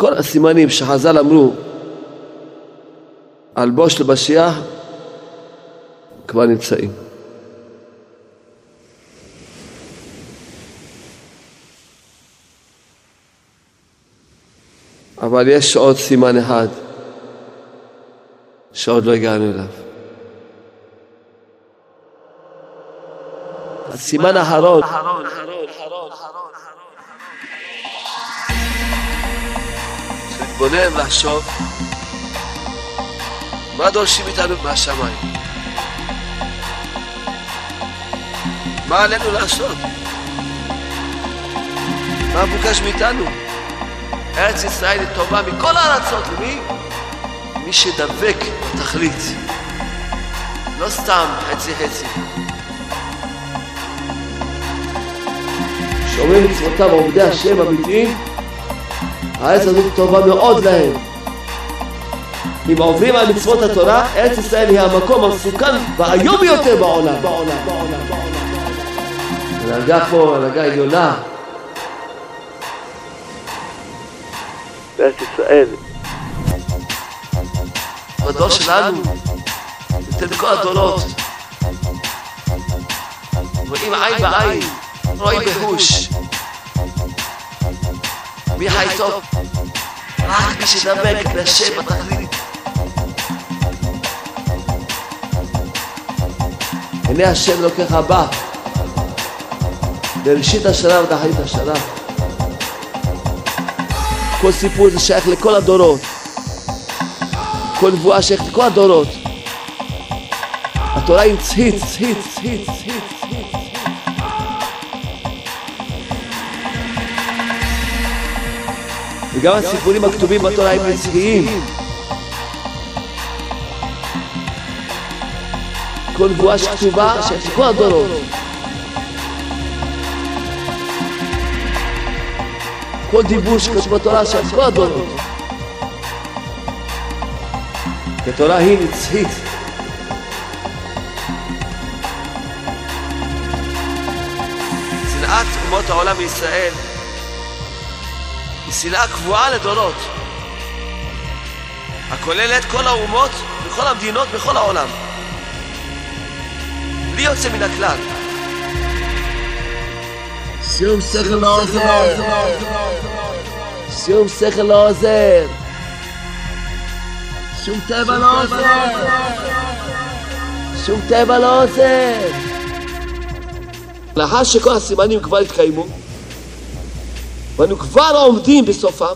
כל הסימנים שחז"ל אמרו על בוש למשיח כבר נמצאים. אבל יש עוד סימן אחד שעוד לא הגענו אליו. הסימן האחרון להתבונן, לחשוב מה דורשים איתנו מהשמיים? מה עלינו לעשות? מה מבוקש מאיתנו? ארץ ישראל היא טובה מכל הארצות, למי? מי שדבק בתכלית. לא סתם חצי חצי. שומרים מצוותיו עובדי השם אמיתיים, הארץ הזאת טובה מאוד להם. אם עוברים על מצוות התורה, ארץ ישראל היא המקום המסוכן והאיום ביותר בעולם. הנהגה פה, הנהגה עליונה. בארץ ישראל. בדור שלנו, ניתן לכל הדורות. רואים עין בעין, רואים בהוש. מי חי טוב? רק מי שדבק להשם בתכלית. הנה השם לוקח הבא בראשית השנה ובתחלית השנה. כל סיפור זה שייך לכל הדורות. כל נבואה שייכת לכל הדורות. התורה היא נצחית, נצחית, נצחית, נצחית. וגם הסיפורים הכתובים בתורה הם נצחיים. כל נבואה שכתובה לכל הדורות. כל דיבור שכתוב בתורה לכל הדורות. כי התורה היא נצחית. שנאת אומות העולם בישראל שנאה קבועה לדורות, הכוללת כל האומות בכל המדינות בכל העולם. בלי יוצא מן הכלל. שום שכל לא עוזר. שום שכל לא עוזר. שום טבע לא עוזר. שום טבע לא עוזר. לאחר שכל הסימנים כבר התקיימו, ואנו כבר עומדים בסופם,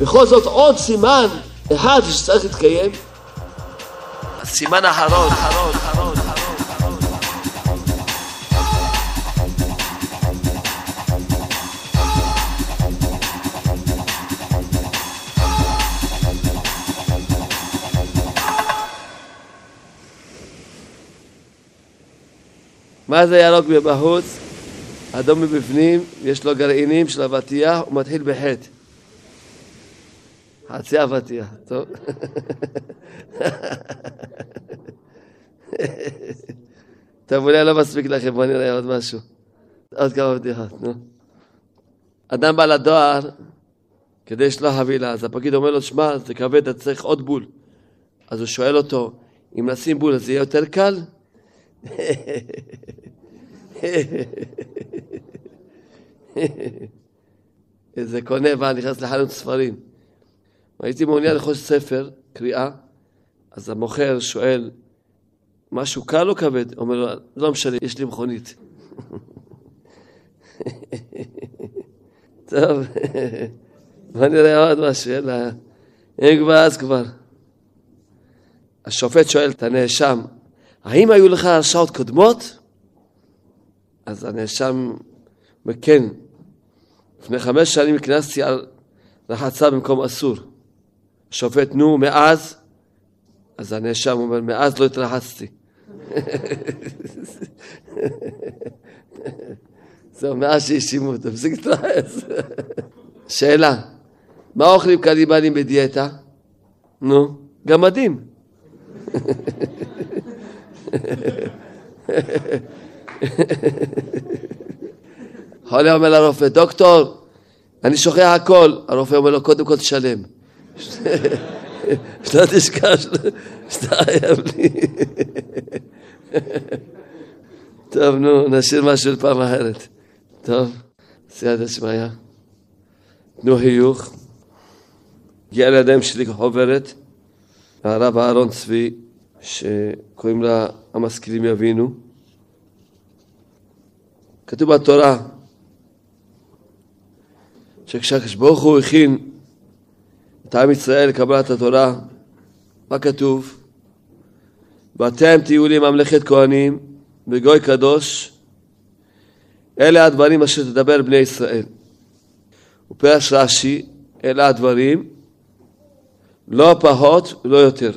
בכל זאת עוד סימן אחד שצריך להתקיים, הסימן האחרון, האחרון, האחרון. מה זה ירוק מבחוץ? אדום מבפנים, יש לו גרעינים של אבטיח, הוא מתחיל בחטא. חצי אבטיח, טוב. טוב, אולי לא מספיק לכם, בואו נראה עוד משהו. עוד כמה בדיחות, נו. אדם בא לדואר כדי לשלוח חבילה, אז הפקיד אומר לו, שמע, זה כבד, אתה צריך עוד בול. אז הוא שואל אותו, אם נשים בול, אז זה יהיה יותר קל? איזה קונה בא, נכנס לחנות ספרים. הייתי מעוניין לרכוש ספר, קריאה, אז המוכר שואל, משהו קל או כבד? אומר לו, לא משנה, יש לי מכונית. טוב, בוא נראה עוד משהו, יאללה. אם כבר אז כבר. השופט שואל את הנאשם, האם היו לך הרשעות קודמות? אז הנאשם אומר, כן, לפני חמש שנים הכנסתי על רחצה במקום אסור. השופט, נו, מאז? אז הנאשם אומר, מאז לא התרחצתי. זהו, מאז שהאשימו אותו, תפסיק להתרחץ. שאלה, מה אוכלים קניבלים בדיאטה? נו, גמדים. חולה אומר לרופא, דוקטור, אני שוכח הכל. הרופא אומר לו, קודם כל תשלם. שלא תשכח שאתה חייב לי. טוב, נו, נשאיר משהו לפעם אחרת. טוב, סייעתא שמיא. תנו חיוך. הגיע לידיים שלי חוברת, הרב אהרון צבי, שקוראים לה המשכילים יבינו. כתוב בתורה שכשהקדוש הוא הכין את עם ישראל לקבלת התורה, מה כתוב? ואתם תהיו לי ממלכת כהנים וגוי קדוש, אלה הדברים אשר תדבר בני ישראל. ופרש רש"י, אלה הדברים, לא פחות ולא יותר.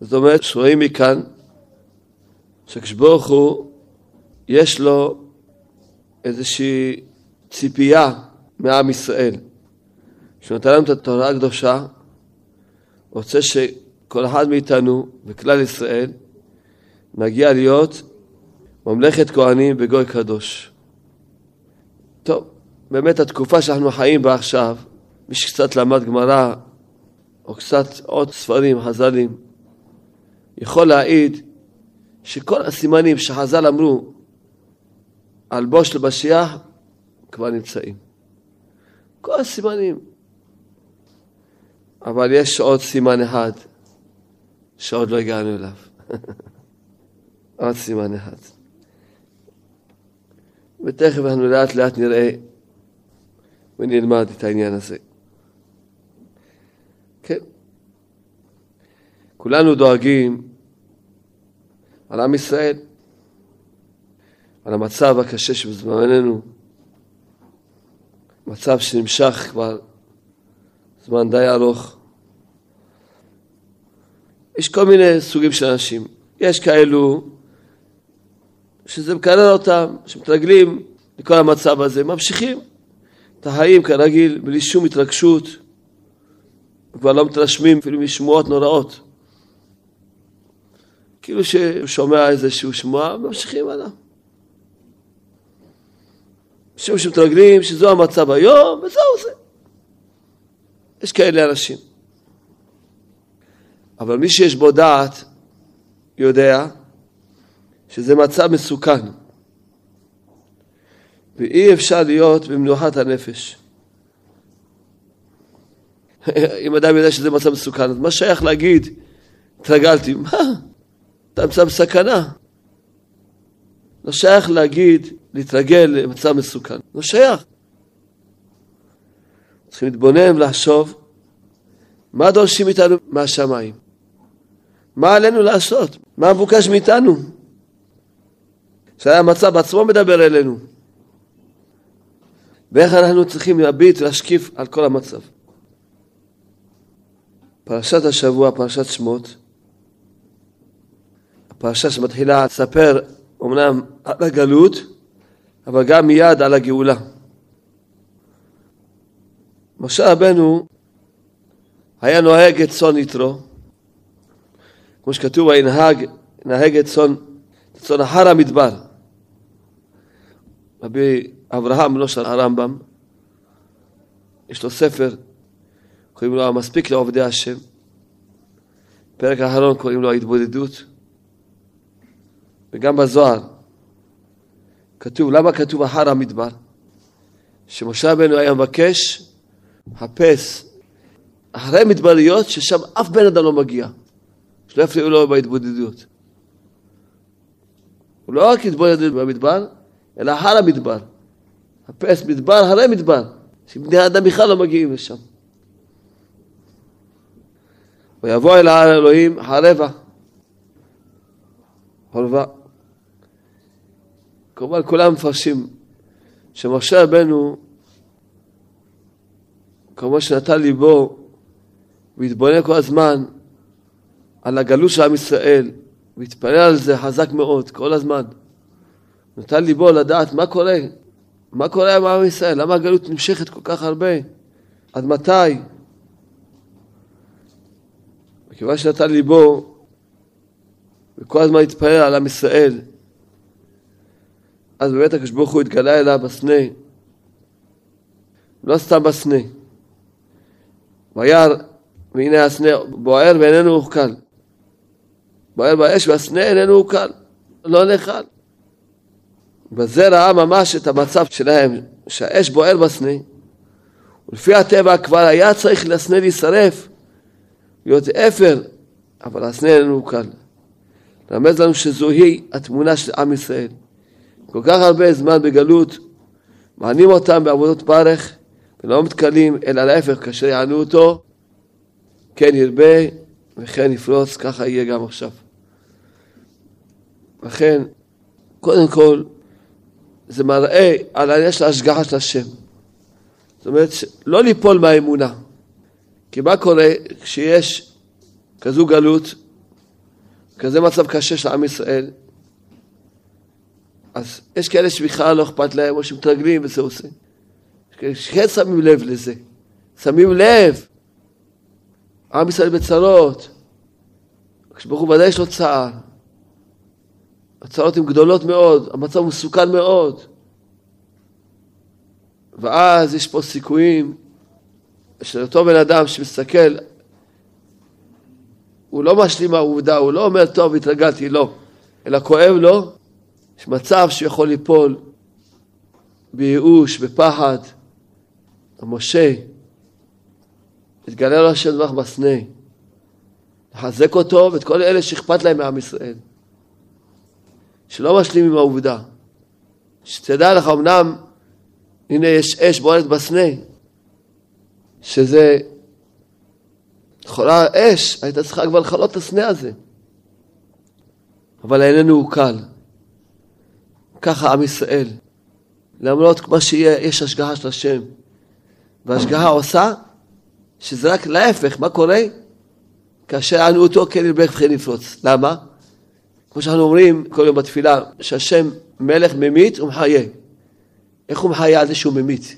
זאת אומרת, שרואים מכאן הוא, יש לו איזושהי ציפייה מעם ישראל. כשנותן לנו את התורה הקדושה, רוצה שכל אחד מאיתנו וכלל ישראל נגיע להיות ממלכת כהנים וגוי קדוש. טוב, באמת התקופה שאנחנו חיים בה עכשיו, מי שקצת למד גמרא או קצת עוד ספרים, חז"לים, יכול להעיד שכל הסימנים שחז"ל אמרו על בוש למשיח כבר נמצאים. כל הסימנים. אבל יש עוד סימן אחד שעוד לא הגענו אליו. עוד סימן אחד. ותכף אנחנו לאט לאט נראה ונלמד את העניין הזה. כן. כולנו דואגים על עם ישראל, על המצב הקשה שבזמננו, מצב שנמשך כבר זמן די ארוך. יש כל מיני סוגים של אנשים. יש כאלו שזה מקרר אותם, שמתרגלים לכל המצב הזה, ממשיכים את החיים כרגיל, בלי שום התרגשות, כבר לא מתרשמים אפילו משמועות נוראות. כאילו שהוא שומע איזשהו שמועה, ממשיכים הלאה. משום שמתרגלים שזו המצב היום, וזהו זה. יש כאלה אנשים. אבל מי שיש בו דעת יודע שזה מצב מסוכן. ואי אפשר להיות במנוחת הנפש. אם אדם יודע שזה מצב מסוכן, אז מה שייך להגיד, התרגלתי, מה? אתה נמצא בסכנה. לא שייך להגיד, להתרגל למצב מסוכן. לא שייך. צריכים להתבונן ולחשוב מה דורשים מאיתנו מהשמיים. מה עלינו לעשות? מה מבוקש מאיתנו? שהמצב עצמו מדבר אלינו. ואיך אנחנו צריכים להביט ולהשקיף על כל המצב. פרשת השבוע, פרשת שמות, הפרשה שמתחילה לספר אמנם על הגלות, אבל גם מיד על הגאולה. משה רבנו היה נוהג את צאן יתרו, כמו שכתוב, וינהג, נהג את צאן, צאן אחר המדבר. רבי אברהם, לא של הרמב"ם, יש לו ספר, קוראים לו המספיק לעובדי השם. פרק האחרון קוראים לו ההתבודדות. וגם בזוהר כתוב, למה כתוב אחר המדבר? שמשה רבנו היה מבקש חפש אחרי מדבריות ששם אף בן אדם לא מגיע, שלא יפריעו לו בהתבודדות. הוא לא רק התבודד במדבר, אלא אחר המדבר. חפש מדבר אחרי מדבר, שבני האדם בכלל לא מגיעים לשם. ויבוא אל ההר אלוהים חרבה, חורבה. כמובן כולם מפרשים שמשה רבנו כמו שנתן ליבו והתבונן כל הזמן על הגלות של עם ישראל והתפלל על זה חזק מאוד כל הזמן. נתן ליבו לדעת מה קורה, מה קורה עם עם ישראל, למה הגלות נמשכת כל כך הרבה, עד מתי? מכיוון שנתן ליבו וכל הזמן התפלל על עם ישראל, אז באמת הקדוש ברוך הוא התגלה אליו בסנה לא סתם בסנה. וירא והנה הסנה בוער ואיננו אוכל. בוער באש והסנה איננו אוכל, לא נאכל. בזה ראה ממש את המצב שלהם, שהאש בוער בסנה, ולפי הטבע כבר היה צריך לסנה להישרף, להיות אפר, אבל הסנה איננו קל. לרמז לנו שזוהי התמונה של עם ישראל. כל כך הרבה זמן בגלות, מענים אותם בעבודות ברך, ולא מתקלים, אלא להפך, כאשר יענו אותו, כן ירבה וכן יפרוץ, ככה יהיה גם עכשיו. לכן, קודם כל, זה מראה על העניין של ההשגחה של השם. זאת אומרת, לא ליפול מהאמונה. כי מה קורה כשיש כזו גלות, כזה מצב קשה של עם ישראל, אז יש כאלה שבכלל לא אכפת להם, או שמתרגלים וזה עושה. יש כאלה שכן שמים לב לזה. שמים לב. עם ישראל בצרות. כשברוך הוא ודאי יש לו צער. הצרות הן גדולות מאוד, המצב מסוכן מאוד. ואז יש פה סיכויים של אותו בן אדם שמסתכל, הוא לא משלים מהעובדה, הוא לא אומר, טוב, התרגלתי, לא. אלא כואב לו, יש מצב שיכול ליפול בייאוש, בפחד. משה, התגלה לו השם דברך בסנה, לחזק אותו ואת כל אלה שאכפת להם מעם ישראל. שלא משלים עם העובדה. שתדע לך, אמנם, הנה יש אש בוערת בסנה, שזה יכולה אש, הייתה צריכה כבר לכלות את הסנה הזה. אבל איננו הוא קל. ככה עם ישראל. למרות מה שיהיה, יש השגחה של השם. והשגחה עושה שזה רק להפך, מה קורה? כאשר ענו אותו כן ירבך וכן יפרוץ. למה? כמו שאנחנו אומרים כל יום בתפילה, שהשם מלך ממית ומחיה. איך הוא מחיה על זה שהוא ממית?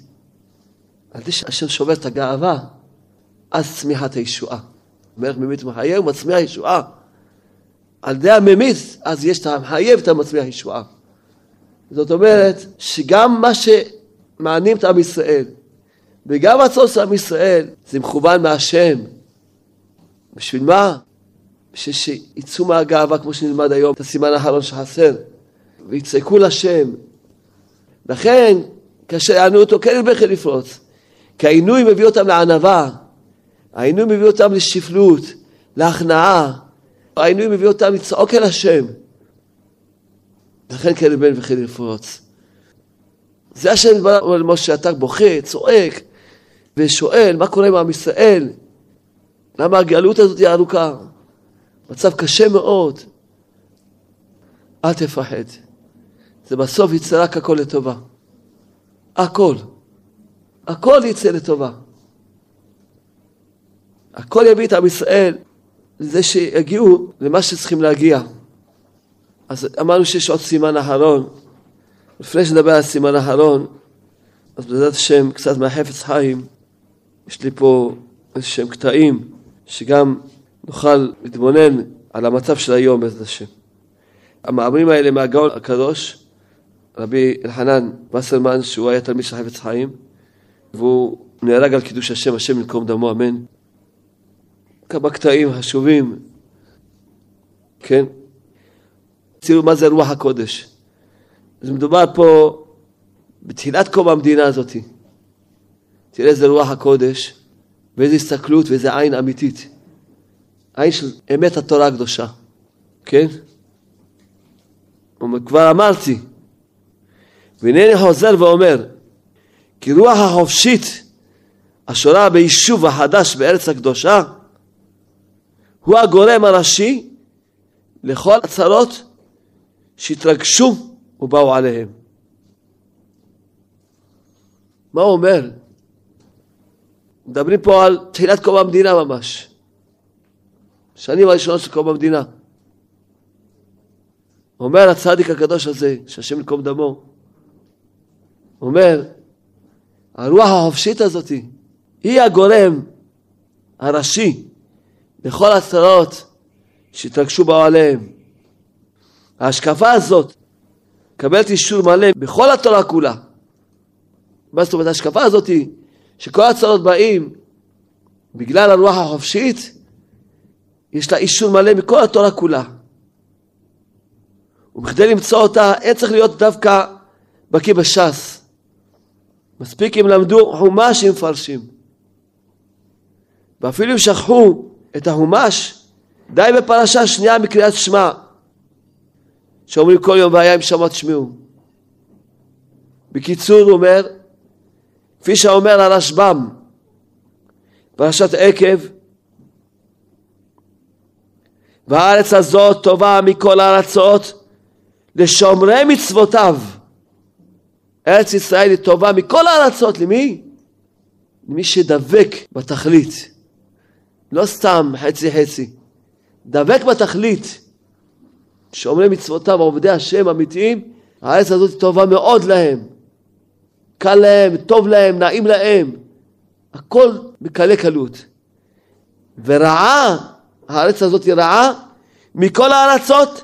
על זה שהשם שובר את הגאווה, אז צמיחת הישועה. מלך ממית ומחיה הוא ישועה. על ידי הממית, אז יש את המחיה ואת המצמיח ישועה. זאת אומרת, שגם מה שמענים את עם ישראל, וגם הצורך של עם ישראל, זה מכוון מהשם. בשביל מה? בשביל שיצאו מהגאווה, כמו שנלמד היום, את הסימן האחרון שחסר, ויצעקו לשם. לכן, כאשר יענו אותו, כן ירבה לפרוץ. כי העינוי מביא אותם לענווה, העינוי מביא אותם לשפלות, להכנעה, העינוי מביא אותם לצעוק אל השם. לכן כן ירבה וכן לפרוץ. זה השם אומר למשה, אתה בוכה, צועק, ושואל, מה קורה עם עם ישראל? למה הגלות הזאת היא ארוכה? מצב קשה מאוד. אל תפחד. זה בסוף יצא רק הכל לטובה. הכל. הכל יצא לטובה. הכל יביא את עם ישראל לזה שיגיעו למה שצריכים להגיע. אז אמרנו שיש עוד סימן אחרון. לפני שנדבר על סימן אחרון, אז בעזרת השם, קצת מהחפץ חיים, יש לי פה איזה שהם קטעים שגם נוכל להתבונן על המצב של היום בעזרת השם. המאמרים האלה מהגאון הקדוש, רבי אלחנן וסרמן, שהוא היה תלמיד של חפץ חיים, והוא נהרג על קידוש השם, השם ינקום דמו, אמן. כמה קטעים חשובים, כן? תראו מה זה רוח הקודש. אז מדובר פה בתחילת קום המדינה הזאת. תראה איזה רוח הקודש, ואיזו הסתכלות ואיזה עין אמיתית. עין של אמת התורה הקדושה, כן? כבר אמרתי, והנני חוזר ואומר, כי רוח החופשית השורה ביישוב החדש בארץ הקדושה הוא הגורם הראשי לכל הצרות שהתרגשו ובאו עליהם. מה הוא אומר? מדברים פה על תחילת קום המדינה ממש. שנים הראשונות של קום המדינה. אומר הצדיק הקדוש הזה, שהשם ינקום דמו, אומר, הרוח החופשית הזאת היא הגורם הראשי לכל הצרות שהתרגשו באו עליהם. ההשקפה הזאת מקבלת אישור מלא בכל התורה כולה. מה זאת אומרת, ההשקפה הזאת שכל הצרות באים בגלל הרוח החופשית, יש לה אישור מלא מכל התורה כולה. ובכדי למצוא אותה, אין צריך להיות דווקא בקיא בש"ס. מספיק אם למדו חומש עם מפרשים. ואפילו אם שכחו את החומש, די בפרשה שנייה מקריאת שמע, שאומרים כל יום והיה אם שמע תשמעו. בקיצור הוא אומר, כפי שאומר הרשב"ם, פרשת עקב, והארץ הזאת טובה מכל הארצות לשומרי מצוותיו. ארץ ישראל היא טובה מכל הארצות, למי? למי שדבק בתכלית. לא סתם חצי חצי. דבק בתכלית. שומרי מצוותיו, עובדי השם אמיתיים, הארץ הזאת טובה מאוד להם. קל להם, טוב להם, נעים להם. הכל בקלי קלות. ורעה, הארץ הזאת היא רעה מכל הארצות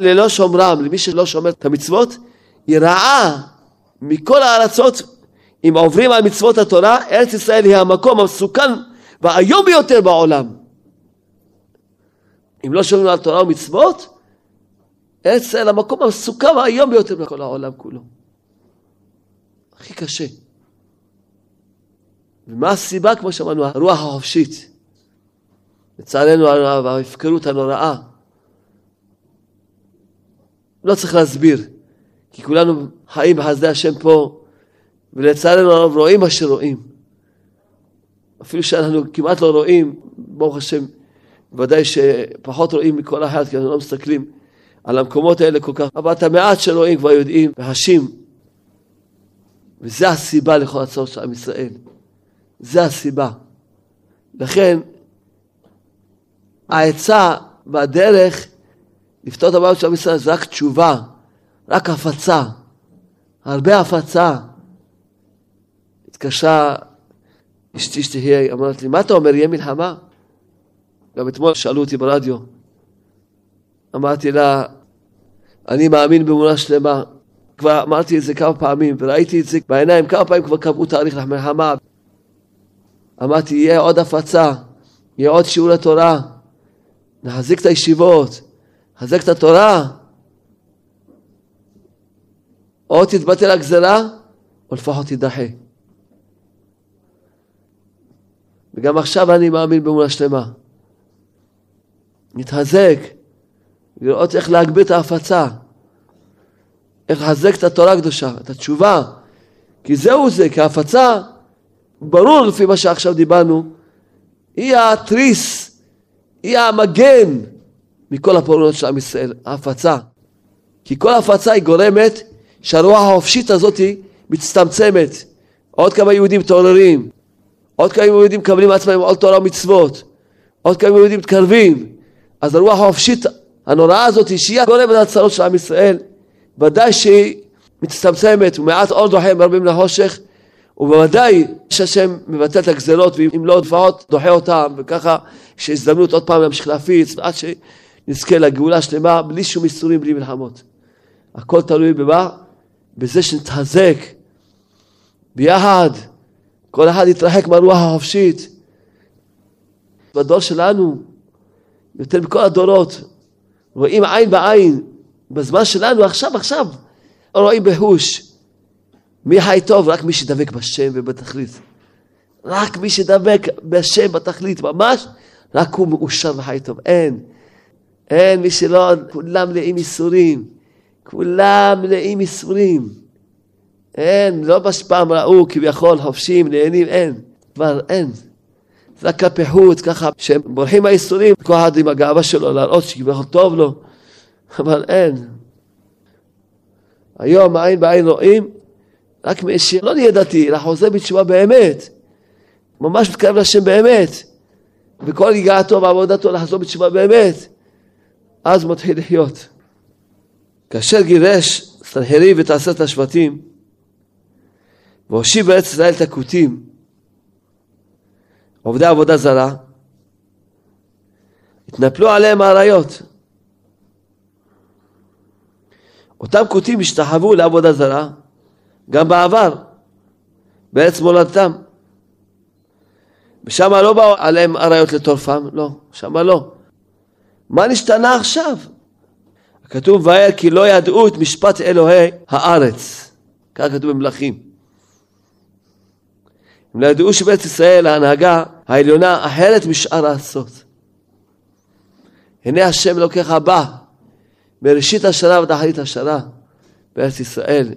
ללא שומרם, למי שלא שומר את המצוות, היא רעה מכל הארצות. אם עוברים על מצוות התורה, ארץ ישראל היא המקום המסוכן והאיום ביותר בעולם. אם לא שומרים על תורה ומצוות, ארץ ישראל המקום המסוכן והאיום ביותר בכל העולם כולו. הכי קשה. ומה הסיבה? כמו שאמרנו, הרוח החופשית. לצערנו הרב, ההפקרות הנוראה. לא צריך להסביר, כי כולנו חיים בחסדי השם פה, ולצערנו הרב רואים מה שרואים. אפילו שאנחנו כמעט לא רואים, ברוך השם, ודאי שפחות רואים מכל אחד, כי אנחנו לא מסתכלים על המקומות האלה כל כך, אבל את המעט שרואים כבר יודעים וחשים. וזה הסיבה לכל הצעות של עם ישראל. זה הסיבה. לכן, העצה והדרך לפתור את הבעיות של עם ישראל זה רק תשובה, רק הפצה, הרבה הפצה. התקשרה אשתי שתהיה, אמרת לי, מה אתה אומר, יהיה מלחמה? גם אתמול שאלו אותי ברדיו. אמרתי לה, אני מאמין באמונה שלמה. כבר אמרתי את זה כמה פעמים, וראיתי את זה בעיניים, כמה פעמים כבר קבעו תאריך למלחמה. אמרתי, יהיה עוד הפצה, יהיה עוד שיעור לתורה, נחזיק את הישיבות, נחזק את התורה, או תתבטל הגזרה, או לפחות תידחה. וגם עכשיו אני מאמין באמונה שלמה. נתחזק, לראות איך להגביר את ההפצה, איך לחזק את התורה הקדושה, את התשובה, כי זהו זה, כי ההפצה, ברור לפי מה שעכשיו דיברנו, היא התריס, היא המגן מכל הפעולות של עם ישראל, ההפצה. כי כל הפצה היא גורמת שהרוח החופשית הזאת מצטמצמת. עוד כמה יהודים מתעוררים, עוד כמה יהודים מקבלים עצמם עוד תורה ומצוות, עוד כמה יהודים מתקרבים. אז הרוח החופשית הנוראה הזאת, שהיא הגורמת להצלות של עם ישראל, ודאי שהיא מצטמצמת, ומעט אור דוחה מרבים לחושך, ובוודאי שהשם מבטל את הגזרות, ואם לא לפחות דוחה אותם, וככה יש הזדמנות עוד פעם להמשיך להפיץ, עד שנזכה לגאולה שלמה, בלי שום איסורים, בלי מלחמות. הכל תלוי במה? בזה שנתחזק ביחד, כל אחד יתרחק מהרוח החופשית. בדור שלנו, יותר מכל הדורות, רואים עין בעין, בזמן שלנו, עכשיו, עכשיו, רואים בהוש. מי חי טוב? רק מי שדבק בשם ובתכלית. רק מי שדבק בשם בתכלית, ממש, רק הוא מאושר וחי טוב. אין. אין מי שלא, כולם מלאים ייסורים. כולם מלאים ייסורים. אין, לא פעם ראו כביכול חופשים, נהנים, אין. כבר אין. רק הפיחות, ככה, שהם בורחים מהייסורים, כל אחד עם הגאווה שלו, להראות שכביכול טוב לו, אבל אין. היום עין בעין רואים, רק מי שלא נהיה דתי, אלא חוזר בתשובה באמת, ממש מתקרב לשם באמת, בכל יגעתו ועבודתו לחזור בתשובה באמת, אז מתחיל לחיות. כאשר גירש סנחריב את עשרת השבטים, והושיב בארץ ישראל את הכותים, עובדי עבודה זרה, התנפלו עליהם האריות. אותם כותים השתחוו לעבודה זרה גם בעבר, בארץ מולדתם. ושם לא באו עליהם אריות לטורפם, לא, שם לא. מה נשתנה עכשיו? כתוב וירא כי לא ידעו את משפט אלוהי הארץ. כך כתוב במלכים. הם לא ידעו שבארץ ישראל ההנהגה העליונה אחרת משאר הארצות. הנה השם אלוקיך בא מראשית השנה ועד אחרית השנה בארץ ישראל.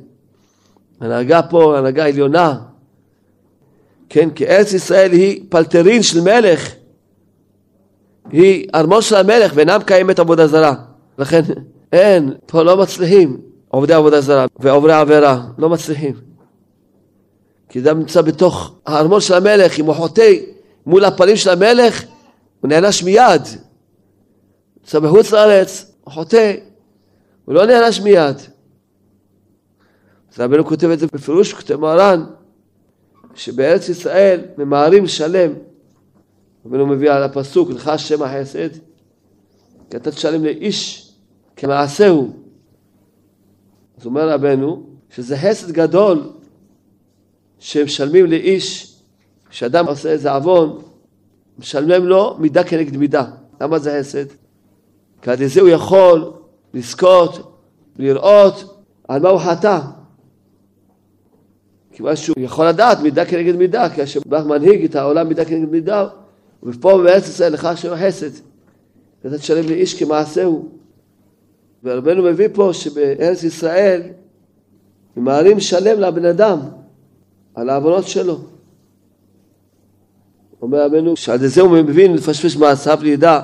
הנהגה פה, הנהגה עליונה. כן, כי ארץ ישראל היא פלטרין של מלך. היא ארמון של המלך ואינם קיימת עבודה זרה. לכן אין, פה לא מצליחים עובדי עבודה זרה ועוברי עבירה, לא מצליחים. כי אדם נמצא בתוך הארמון של המלך, אם הוא חוטא מול הפנים של המלך, הוא נענש מיד. נמצא בחוץ לארץ, הוא חוטא, הוא לא נענש מיד. אז רבנו כותב את זה בפירוש, כותב מרן, שבארץ ישראל ממהרים שלם, רבנו מביא על הפסוק, לך שם החסד, כי אתה תשלם לאיש כמעשהו. אז אומר רבנו, שזה חסד גדול שמשלמים לאיש, כשאדם עושה איזה עוון, משלמים לו מידה כנגד מידה. למה זה חסד? כי על זה הוא יכול לזכות, לראות על מה הוא חטא. כיוון שהוא יכול לדעת מידה כנגד מידה, כאשר ברוך מנהיג את העולם מידה כנגד מידה, ופה בארץ ישראל לך השם החסד. ואתה תשלם לאיש כמעשהו. ורבנו מביא פה שבארץ ישראל ממהרים שלם לבן אדם על העוונות שלו. אומר רבנו שעל זה הוא מבין לפשפש מעשיו לידע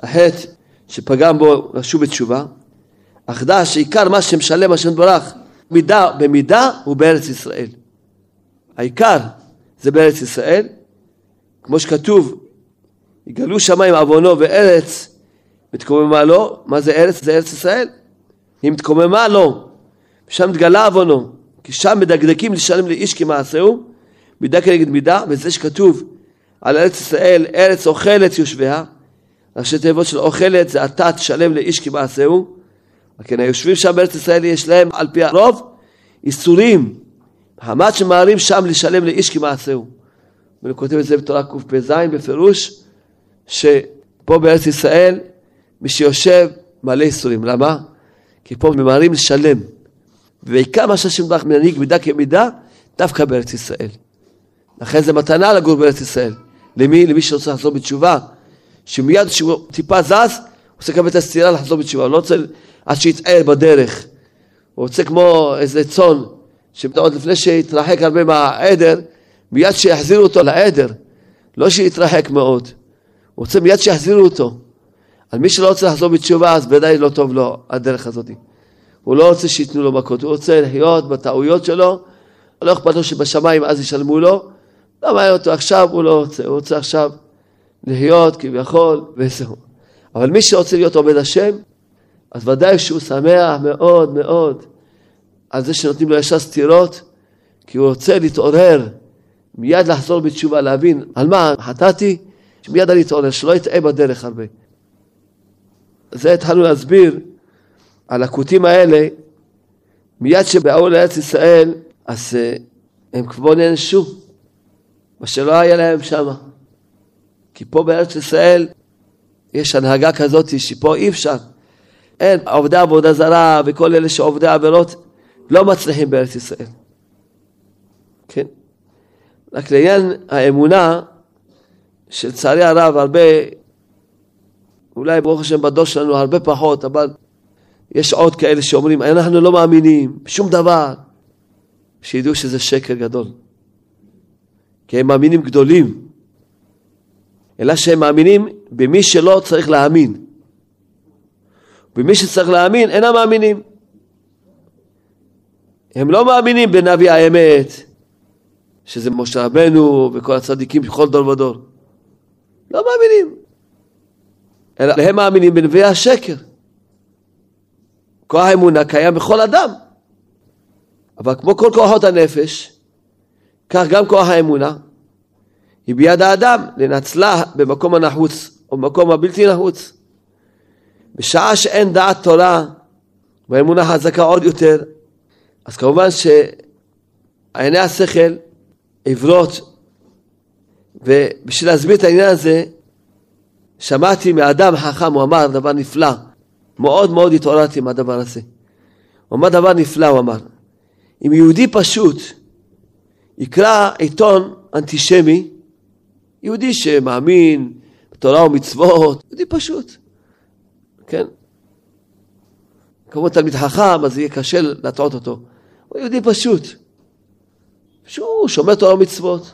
החטא שפגם בו לשוב בתשובה, אך דע שעיקר מה שמשלם השם ברך מידה במידה הוא בארץ ישראל. העיקר זה בארץ ישראל, כמו שכתוב, יגלו שמיים עוונו וארץ מתקוממה לו, מה זה ארץ? זה ארץ ישראל. היא מתקוממה לו, ושם מתגלה עוונו, כי שם מדקדקים לשלם לאיש כמעשהו, מידה כנגד מידה, וזה שכתוב על ארץ ישראל, ארץ אוכלת יושביה, ראשי תיבות של אוכלת זה אתה תשלם לאיש כמעשהו, כן, היושבים שם בארץ ישראל יש להם על פי הרוב איסורים, מחמת שמהרים שם לשלם לאיש כמעשהו. ואני כותב את זה בתורה קפ"ז בפירוש, שפה בארץ ישראל מי שיושב מלא איסורים. למה? כי פה ממהרים לשלם. ועיקר מה שהשם ברוך מנהיג מידה כמידה, דווקא בארץ ישראל. לכן זה מתנה לגור בארץ ישראל. למי? למי שרוצה לחזור בתשובה. שמיד כשהוא טיפה זז, הוא רוצה לקבל את הסתירה לחזור בתשובה. הוא לא רוצה עד שיתער בדרך. הוא רוצה כמו איזה צאן, שעוד לפני שיתרחק הרבה מהעדר, מיד שיחזירו אותו לעדר. לא שיתרחק מאוד. הוא רוצה מיד שיחזירו אותו. על מי שלא רוצה לחזור בתשובה, אז ודאי לא טוב לו הדרך הזאת. הוא לא רוצה שייתנו לו מכות, הוא רוצה לחיות בטעויות שלו, לא אכפת לו שבשמיים אז ישלמו לו, לא מעניין אותו עכשיו, הוא לא רוצה, הוא רוצה עכשיו לחיות כביכול, וזהו. אבל מי שרוצה להיות עובד השם, אז ודאי שהוא שמח מאוד מאוד על זה שנותנים לו ישר סתירות, כי הוא רוצה להתעורר, מיד לחזור בתשובה, להבין על מה חטאתי, שמיד אני אתעורר, שלא יטעה בדרך הרבה. זה התחלנו להסביר על הכותים האלה, מיד שבאו לארץ ישראל, אז אה, הם כבר נענשו, מה שלא היה להם שם. כי פה בארץ ישראל יש הנהגה כזאת שפה אי אפשר. אין, עובדי עבודה זרה וכל אלה שעובדי עבירות לא מצליחים בארץ ישראל. כן? רק לעניין האמונה, שלצערי הרב הרבה אולי ברוך השם בדור שלנו הרבה פחות, אבל יש עוד כאלה שאומרים, אנחנו לא מאמינים בשום דבר. שידעו שזה שקר גדול. כי הם מאמינים גדולים. אלא שהם מאמינים במי שלא צריך להאמין. במי שצריך להאמין, אינם מאמינים. הם לא מאמינים בנביא האמת, שזה משה רבנו וכל הצדיקים בכל דור ודור. לא מאמינים. אלא הם מאמינים בנביאי השקר. כוח האמונה קיים בכל אדם. אבל כמו כל כוחות הנפש, כך גם כוח האמונה היא ביד האדם לנצלה במקום הנחוץ או במקום הבלתי נחוץ. בשעה שאין דעת תורה והאמונה חזקה עוד יותר, אז כמובן שעיני השכל עיוורות ובשביל להסביר את העניין הזה, שמעתי מאדם חכם, הוא אמר דבר נפלא. מאוד מאוד התעוררתי מהדבר הזה. הוא אמר דבר נפלא, הוא אמר. אם יהודי פשוט יקרא עיתון אנטישמי, יהודי שמאמין בתורה ומצוות, יהודי פשוט, כן? כמו תלמיד חכם, אז יהיה קשה להטעות אותו. הוא יהודי פשוט, שהוא שומר תורה ומצוות.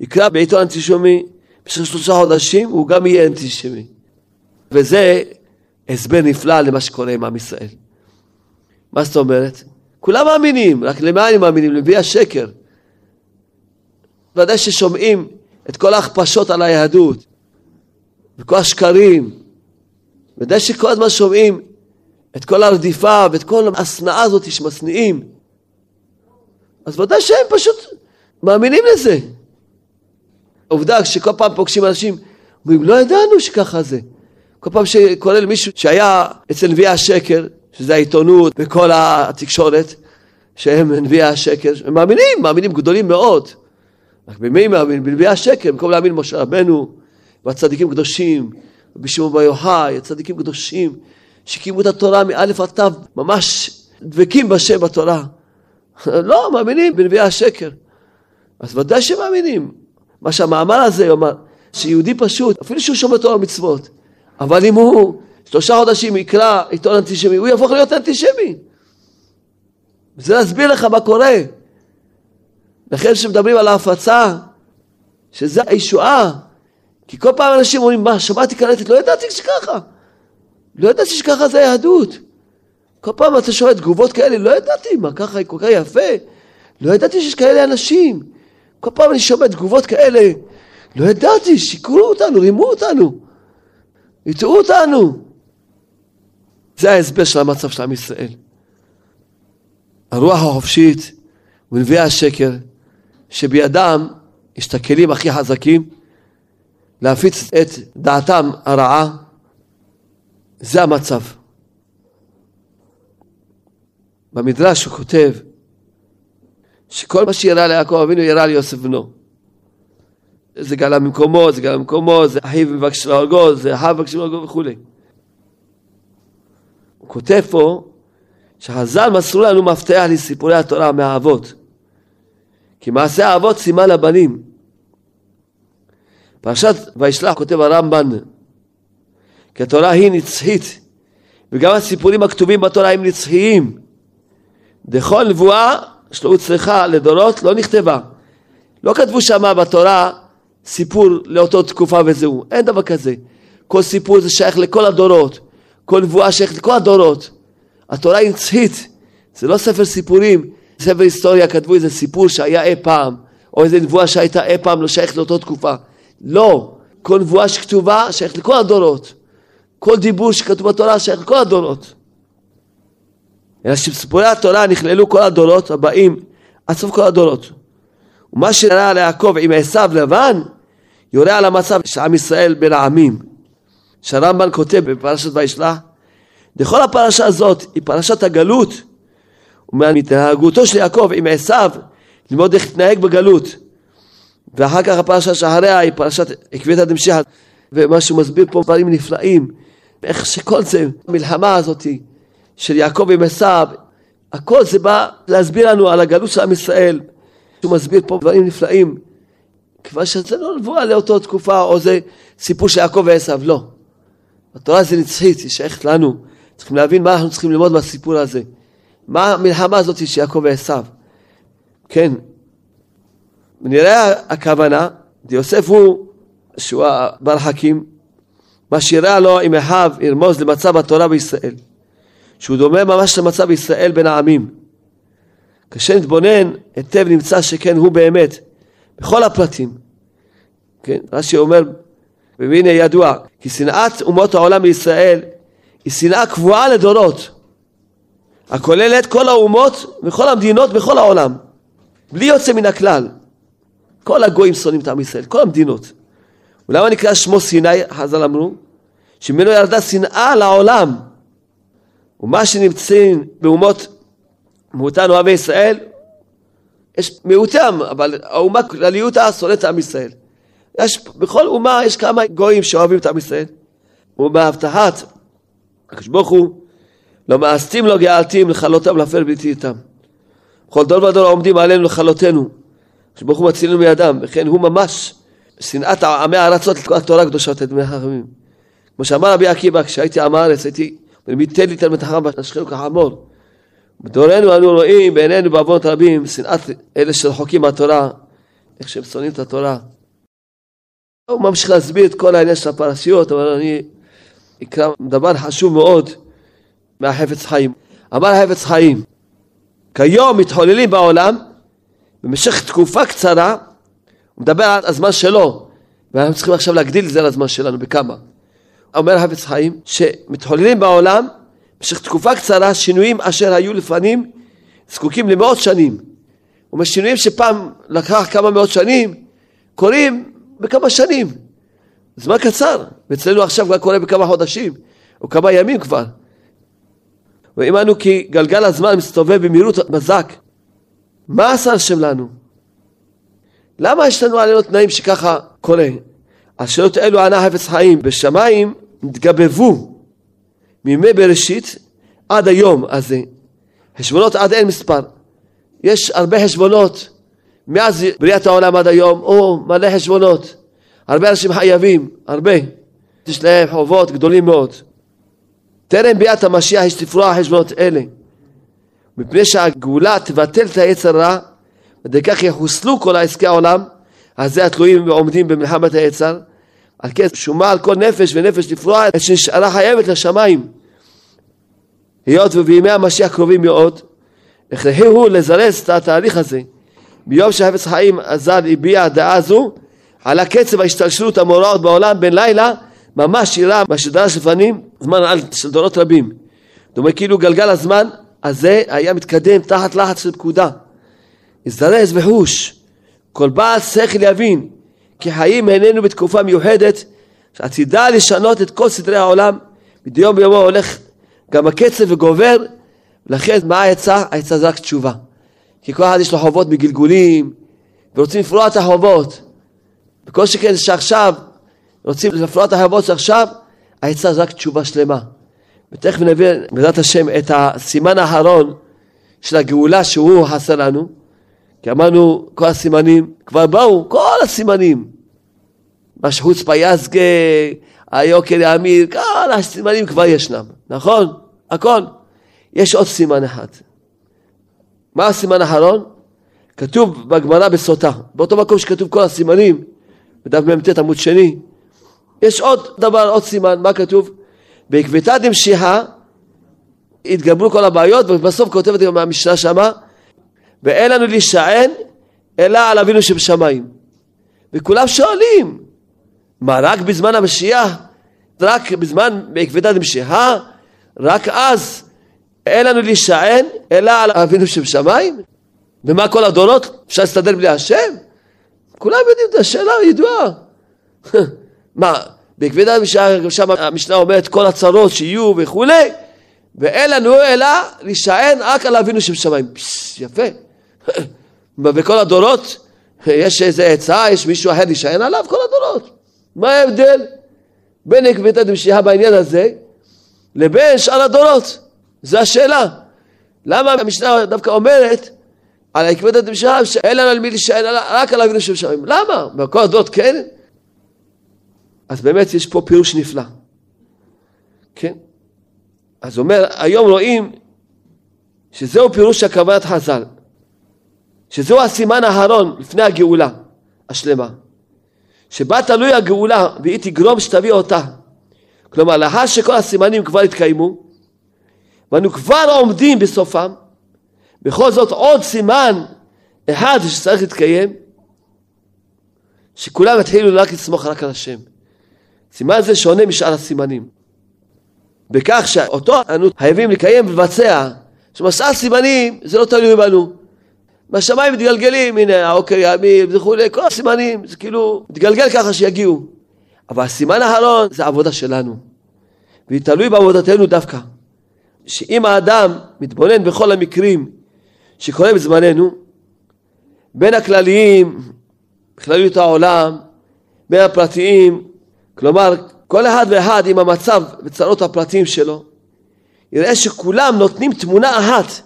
יקרא בעיתון אנטישמי במשך שלושה חודשים, הוא גם יהיה אנטישמי. וזה הסבר נפלא למה שקורה עם עם ישראל. מה זאת אומרת? כולם מאמינים, רק למה הם מאמינים? לנביא השקר. ודאי ששומעים את כל ההכפשות על היהדות, וכל השקרים. ודאי שכל הזמן שומעים את כל הרדיפה ואת כל השנאה הזאת שמשניאים. אז ודאי שהם פשוט מאמינים לזה. עובדה שכל פעם פוגשים אנשים, אומרים, לא ידענו שככה זה. כל פעם שקורה למישהו שהיה אצל נביאי השקר, שזה העיתונות וכל התקשורת, שהם נביאי השקר, הם מאמינים, מאמינים גדולים מאוד. רק במי מאמינים? בנביאי השקר, במקום להאמין במשה רבנו, והצדיקים קדושים, בשמעון בר יוחאי, הצדיקים קדושים, שקיימו את התורה מאלף עד תו, ממש דבקים בשם בתורה. לא, מאמינים בנביאי השקר. אז ודאי שמאמינים. מה שהמאמר הזה אומר, שיהודי פשוט, אפילו שהוא שומע תורה ומצוות, אבל אם הוא שלושה חודשים יקרא עיתון אנטישמי, הוא יהפוך להיות אנטישמי. וזה להסביר לך מה קורה. לכן כשמדברים על ההפצה, שזה הישועה, כי כל פעם אנשים אומרים, מה, שמעתי קלטת, לא ידעתי שככה. לא ידעתי שככה זה היהדות. כל פעם אתה שומע תגובות כאלה, לא ידעתי, מה ככה כל כך יפה. לא ידעתי שיש כאלה אנשים. כל פעם אני שומע תגובות כאלה, לא ידעתי, שיקרו אותנו, רימו אותנו, הטעו אותנו. זה ההסבר של המצב של עם ישראל. הרוח החופשית ונביאי השקר, שבידם יש את הכלים הכי חזקים להפיץ את דעתם הרעה, זה המצב. במדרש הוא כותב שכל מה שיראה ליעקב אבינו יראה ליוסף בנו. זה גלה ממקומו, זה גלה ממקומו, זה אחיו מבקש להורגו, זה אחיו מבקש להורגו וכולי. הוא כותב פה שחז"ל מסרו לנו מפתח לסיפורי התורה מהאבות. כי מעשה האבות סימן לבנים. פרשת וישלח כותב הרמב"ן כי התורה היא נצחית וגם הסיפורים הכתובים בתורה הם נצחיים. דכל נבואה שלו צריכה לדורות לא נכתבה. לא כתבו שמה בתורה סיפור לאותו תקופה וזהו, אין דבר כזה. כל סיפור זה שייך לכל הדורות, כל נבואה שייכת לכל הדורות. התורה היא נצחית, זה לא ספר סיפורים, ספר היסטוריה כתבו איזה סיפור שהיה אי פעם, או איזה נבואה שהייתה אי פעם לא שייכת לאותו תקופה. לא, כל נבואה שכתובה שייכת לכל הדורות. כל דיבור שכתוב בתורה שייך לכל הדורות. אלא שבסיפורי התורה נכללו כל הדורות הבאים עד סוף כל הדורות. ומה שראה ליעקב עם עשיו לבן, יורה על המצב של עם ישראל בין העמים. שהרמב"ן כותב בפרשת וישלח, לכל הפרשה הזאת היא פרשת הגלות, ומהתנהגותו של יעקב עם עשיו, ללמוד איך להתנהג בגלות. ואחר כך הפרשה שאחריה היא פרשת עקבית הדמשיחא, ומה שהוא מסביר פה דברים נפלאים, איך שכל זה, המלחמה הזאתי, של יעקב עם עשיו, הכל זה בא להסביר לנו על הגלות של עם ישראל. הוא מסביר פה דברים נפלאים. כיוון שזה לא נבואה לאותה תקופה, או זה סיפור של יעקב ועשיו, לא. התורה זה נצחית, היא שייכת לנו. צריכים להבין מה אנחנו צריכים ללמוד מהסיפור הזה. מה המלחמה הזאת של יעקב ועשיו. כן. ונראה הכוונה, יוסף הוא, שהוא הבעל חכים, מה שיראה לו עם אחיו ירמוז למצב התורה בישראל. שהוא דומה ממש למצב ישראל בין העמים. כשנתבונן היטב נמצא שכן הוא באמת, בכל הפרטים. כן, רש"י אומר, והנה ידוע, כי שנאת אומות העולם בישראל היא שנאה קבועה לדורות, הכוללת כל האומות וכל המדינות בכל העולם, בלי יוצא מן הכלל. כל הגויים שונאים את עם ישראל, כל המדינות. ולמה נקרא שמו סיני, חז"ל אמרו? שממנו ירדה שנאה לעולם. ומה שנמצאים באומות מאותן אוהבי ישראל, יש מיעוטם, אבל האומה כלליותה שונאת עם ישראל. יש, בכל אומה יש כמה גויים שאוהבים את עם ישראל. ובהבטחת הקדוש ברוך הוא לא מאסתים לא גאלתים לכלותם להפר בלתי איתם. בכל דור ודור עומדים עלינו לכלותנו. הקדוש ברוך הוא מצילנו מידם, וכן הוא ממש שנאת עמי הארצות לתקוע תורה קדושה את דמי החכמים. כמו שאמר רבי עקיבא, כשהייתי עם הארץ, הייתי, ומי תן לי תלמיד חכם ואשכנו כחמור. בדורנו אנו רואים בעינינו בעוונות רבים שנאת אלה שרחוקים מהתורה, איך שהם שונאים את התורה. הוא ממשיך להסביר את כל העניין של הפרשיות, אבל אני אקרא דבר חשוב מאוד מהחפץ חיים. אמר החפץ חיים, כיום מתחוללים בעולם במשך תקופה קצרה, הוא מדבר על הזמן שלו, ואנחנו צריכים עכשיו להגדיל את זה לזמן שלנו, בכמה? אומר החפץ חיים, שמתחוללים בעולם במשך תקופה קצרה שינויים אשר היו לפנים זקוקים למאות שנים. אומר שינויים שפעם לקח כמה מאות שנים, קורים בכמה שנים. זמן קצר, ואצלנו עכשיו כבר קורה בכמה חודשים, או כמה ימים כבר. ואם אנו כי גלגל הזמן מסתובב במהירות בזק, מה עשה השם לנו? למה יש לנו עלינו תנאים שככה קורה? השאלות אלו ענה חפץ חיים בשמיים נתגבבו מימי בראשית עד היום הזה. חשבונות עד אין מספר. יש הרבה חשבונות מאז בריאת העולם עד היום, או מלא חשבונות. הרבה אנשים חייבים, הרבה. יש להם חובות גדולים מאוד. טרם ביאת המשיח יש לפרוע חשבונות אלה. מפני שהגאולה תבטל את היצר רע, ועל כך יחוסלו כל עסקי העולם, הזה התלויים ועומדים במלחמת היצר, על כן שומה על כל נפש ונפש לפרוע את שנשארה חייבת לשמיים. היות ובימי המשיח קרובים מאוד, הכרחי לזרז את התהליך הזה. ביום שהחפץ חיים הז"ל הביע דעה זו, על הקצב ההשתלשלות המאורעות בעולם בין לילה, ממש יראה מה שדרש לפנים זמן על של דורות רבים. דומה כאילו גלגל הזמן הזה היה מתקדם תחת לחץ של פקודה. הזדרז וחוש, כל בעל שכל יבין כי חיים איננו בתקופה מיוחדת שעתידה לשנות את כל סדרי העולם, מדי יום ביומו הולך גם הקצב וגובר, לכן מה העצה? העצה זה רק תשובה. כי כל אחד יש לו חובות מגלגולים, ורוצים לפרוע את החובות. וכל שכן שעכשיו רוצים לפרוע את החובות שעכשיו, העצה זה רק תשובה שלמה. ותכף נביא בעזרת השם את הסימן האחרון של הגאולה שהוא חסר לנו. כי אמרנו כל הסימנים כבר באו, כל הסימנים. משחוץ פייסגה, היוקר יאמיר, כל הסימנים כבר ישנם, נכון? הכל. יש עוד סימן אחד. מה הסימן האחרון? כתוב בגמרא בסוטה, באותו מקום שכתוב כל הסימנים, בדף מ"ט עמוד שני, יש עוד דבר, עוד סימן, מה כתוב? בעקבתא דמשיחא התגברו כל הבעיות, ובסוף כותבת גם המשנה שמה, ואין לנו להישען אלא על אבינו שבשמיים. וכולם שואלים, מה רק בזמן המשיח? רק בזמן בעקבתא דמשיחא? רק אז אין לנו להישען אלא על אבינו שבשמיים? ומה כל הדורות? אפשר להסתדר בלי השם? כולם יודעים את השאלה הידועה. מה, בעקבתא דמשיחא שם המשנה אומרת כל הצרות שיהיו וכולי ואין לנו אלא להישען רק על אבינו שבשמיים. יפה. בכל הדורות יש איזה עצה, יש מישהו אחר להישען עליו? כל הדורות. מה ההבדל בין עקבתא דמשיחא בעניין הזה לבין שאר הדורות? זו השאלה. למה המשנה דווקא אומרת על עקבתא דמשיחא שאין לנו על מי להישען רק על אבינו שבשמיים? למה? בכל הדורות כן? אז באמת יש פה פירוש נפלא. כן? אז אומר, היום רואים שזהו פירוש הכוונת חז"ל. שזהו הסימן האחרון לפני הגאולה השלמה. שבה תלוי הגאולה והיא תגרום שתביא אותה. כלומר, לאחר שכל הסימנים כבר התקיימו, ואנו כבר עומדים בסופם, בכל זאת עוד סימן אחד שצריך להתקיים, שכולם יתחילו רק לסמוך רק על השם. סימן זה שונה משאר הסימנים. בכך שאותו אנו חייבים לקיים ולבצע, שמסע סימנים זה לא תלוי בנו. בשמיים מתגלגלים, הנה העוקר יעמיד וכולי, כל הסימנים, זה כאילו מתגלגל ככה שיגיעו. אבל הסימן האחרון זה עבודה שלנו. והיא תלוי בעבודתנו דווקא. שאם האדם מתבונן בכל המקרים שקורה בזמננו, בין הכלליים, בכלליות העולם, בין הפרטיים, כלומר כל אחד ואחד עם המצב וצרות הפרטיים שלו, יראה שכולם נותנים תמונה אחת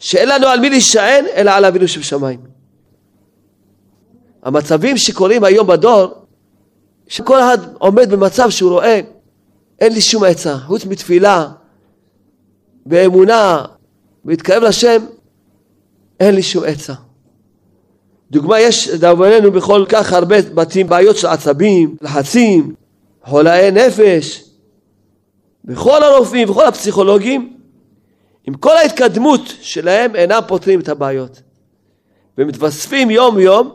שאין לנו על מי להישען אלא על אבינו שבשמיים. המצבים שקורים היום בדור, שכל אחד עומד במצב שהוא רואה אין לי שום עצה, חוץ מתפילה, באמונה, להתקרב לשם, אין לי שום עצה. דוגמה, יש לדאבוננו בכל כך הרבה בתים בעיות של עצבים, לחצים, חולאי נפש, וכל הרופאים וכל הפסיכולוגים, עם כל ההתקדמות שלהם אינם פותרים את הבעיות. ומתווספים יום יום,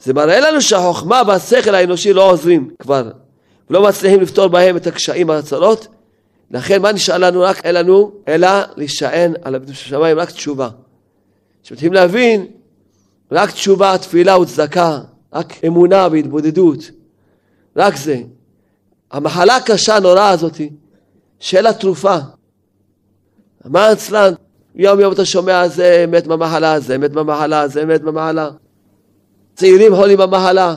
זה מראה לנו שהחוכמה והשכל האנושי לא עוזרים כבר, ולא מצליחים לפתור בהם את הקשיים והצרות. לכן מה נשאר לנו? רק אין לנו, אלא להישען על אבינו של שמיים, רק תשובה. שמתחילים להבין, רק תשובה, תפילה וצדקה, רק אמונה והתבודדות, רק זה. המחלה הקשה הנוראה הזאת, שאין לה תרופה. מה אצלן? יום יום אתה שומע זה מת במחלה, זה מת במחלה, זה מת במחלה. צעירים חולים במחלה.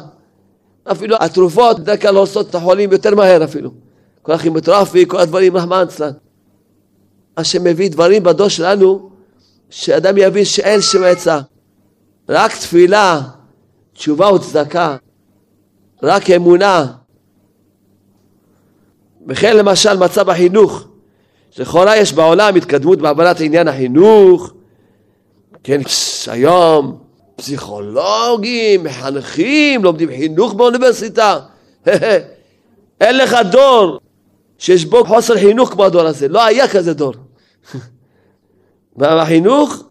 אפילו התרופות בדרך כלל עושות את החולים יותר מהר אפילו. כל הכימותרפי, כל הדברים, רחמן אצלן. מה שמביא דברים בדור שלנו, שאדם יבין שאין שם עצה. רק תפילה, תשובה וצדקה, רק אמונה, וכן למשל מצב החינוך, שלכאורה יש בעולם התקדמות בהבנת עניין החינוך, כן, היום פסיכולוגים, מחנכים, לומדים חינוך באוניברסיטה, אין לך דור שיש בו חוסר חינוך כמו הדור הזה, לא היה כזה דור. והחינוך,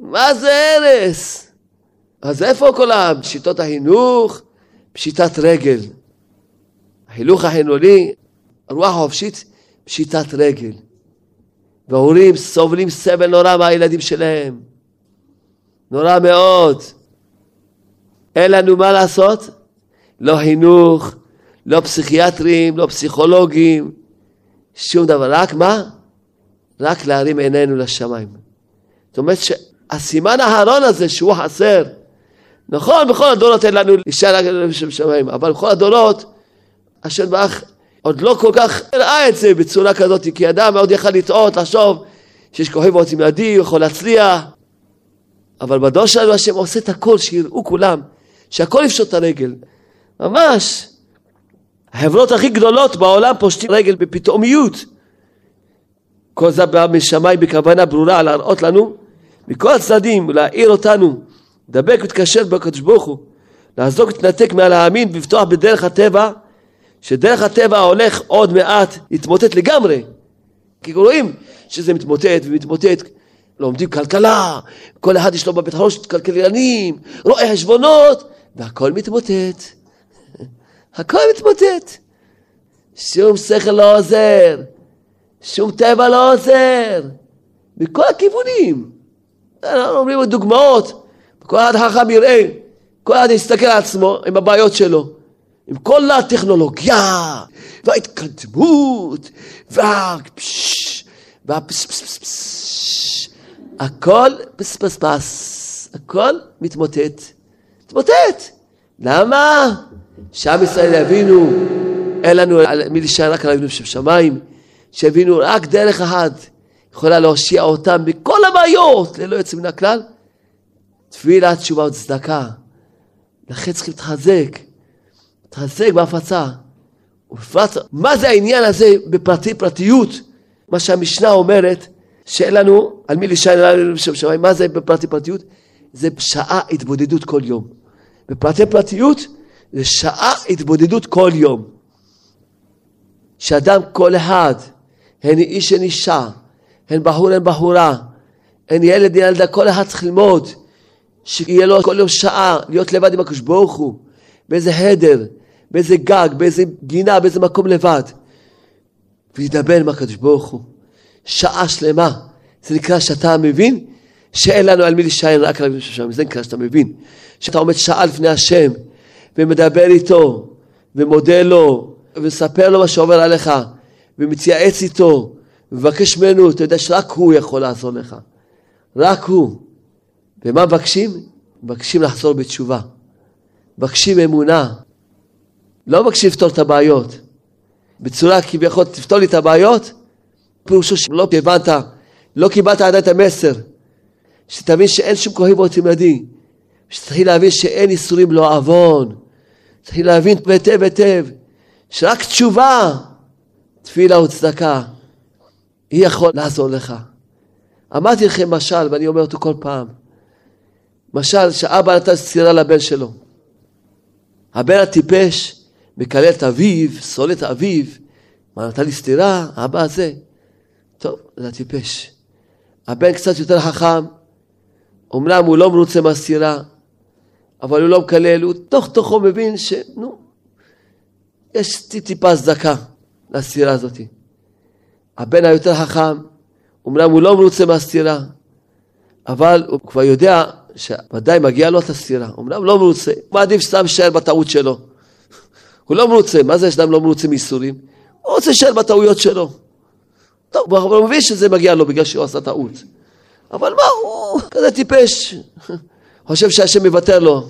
מה זה הרס? אז איפה כל שיטות החינוך? פשיטת רגל. החינוך החינוני הרוח החופשית פשיטת רגל. וההורים סובלים סבל נורא מהילדים שלהם. נורא מאוד. אין לנו מה לעשות? לא חינוך, לא פסיכיאטרים, לא פסיכולוגים, שום דבר. רק מה? רק להרים עינינו לשמיים. זאת אומרת שהסימן האחרון הזה שהוא חסר, נכון, בכל הדורות אין לנו להישאר רק לשמיים, אבל בכל הדורות, השם ברוך עוד לא כל כך ראה את זה בצורה כזאת, כי אדם עוד יכל לטעות, לחשוב שיש כוכבים רוצים לידי, הוא יכול להצליח. אבל בדור שלנו השם עושה את הכל, שיראו כולם, שהכל יפשוט את הרגל. ממש. החברות הכי גדולות בעולם פושטים רגל בפתאומיות. כל זה בא משמיים בכוונה ברורה להראות לנו מכל הצדדים, להעיר אותנו, לדבק ולהתקשר בקדוש ברוך הוא, לעזור ולהתנתק מעל העמים בדרך הטבע שדרך הטבע הולך עוד מעט להתמוטט לגמרי. כי רואים שזה מתמוטט ומתמוטט. לומדים כלכלה, כל אחד יש לו בבית הראש כלכלנים, רואי חשבונות, והכל מתמוטט. הכל מתמוטט. שום שכל לא עוזר, שום טבע לא עוזר, מכל הכיוונים. אנחנו אומרים דוגמאות, כל אחד חכם יראה, כל אחד יסתכל על עצמו עם הבעיות שלו. עם כל הטכנולוגיה וההתקדמות והפש והפספספס הכל פספספס הכל מתמוטט. מתמוטט! למה? שעם ישראל יבינו אין לנו מי להישאר רק על אבינו שבשמיים שיבינו רק דרך אחת יכולה להושיע אותם מכל הבעיות ללא יוצא מן הכלל. תפילה, תשובה וצדקה. לכן צריכים להתחזק תעסק בהפצה. ובפרט, מה זה העניין הזה בפרטי פרטיות? מה שהמשנה אומרת, שאין לנו על מי להישען עלינו בשם שמיים, מה זה בפרטי פרטיות? זה שעה התבודדות כל יום. בפרטי פרטיות זה שעה התבודדות כל יום. שאדם כל אחד, הן איש הן אישה, הן בחור הן בחורה, הן ילד ילדה, כל אחד צריך ללמוד, שיהיה לו כל יום שעה להיות לבד עם הקדוש ברוך הוא, באיזה חדר, באיזה גג, באיזה גינה, באיזה מקום לבד. וידבר עם הקדוש ברוך הוא. שעה שלמה. זה נקרא שאתה מבין שאין לנו על מי להישען רק על אבינו שם. זה נקרא שאתה מבין. שאתה עומד שעה לפני השם ומדבר איתו ומודה לו ומספר לו מה שעובר עליך ומתייעץ איתו ומבקש ממנו, אתה יודע שרק הוא יכול לעזור לך. רק הוא. ומה מבקשים? מבקשים לחזור בתשובה. מבקשים אמונה. לא מבקשים לפתור את הבעיות. בצורה כביכול תפתור לי את הבעיות, פירושו שלא הבנת, לא קיבלת עדיין את המסר. שתבין שאין שום כהן באותו ידי. שתתחיל להבין שאין איסורים לא עוון. תתחיל להבין היטב היטב שרק תשובה, תפילה וצדקה, היא יכול לעזור לך. אמרתי לכם משל, ואני אומר אותו כל פעם. משל שאבא נתן סטירה לבן שלו. הבן הטיפש מקלל את אביו, שונא את אביו. מה, נתן לי סטירה? האבא הזה. טוב, זה הטיפש. הבן קצת יותר חכם, אמנם הוא לא מרוצה מהסטירה, אבל הוא לא מקלל, הוא תוך תוכו מבין שנו, יש טיפה הצדקה לסתירה הזאת. הבן היותר חכם, אמנם הוא לא מרוצה מהסתירה, אבל הוא כבר יודע שוודאי מגיע לו את הסתירה. אמנם לא מרוצה, הוא מעדיף סתם להישאר בטעות שלו. הוא לא מרוצה, מה זה שאדם לא מרוצה מייסורים? הוא רוצה להישאר בטעויות שלו. טוב, הוא מבין שזה מגיע לו בגלל שהוא עשה טעות. אבל מה, הוא כזה טיפש. חושב שהשם מוותר לו.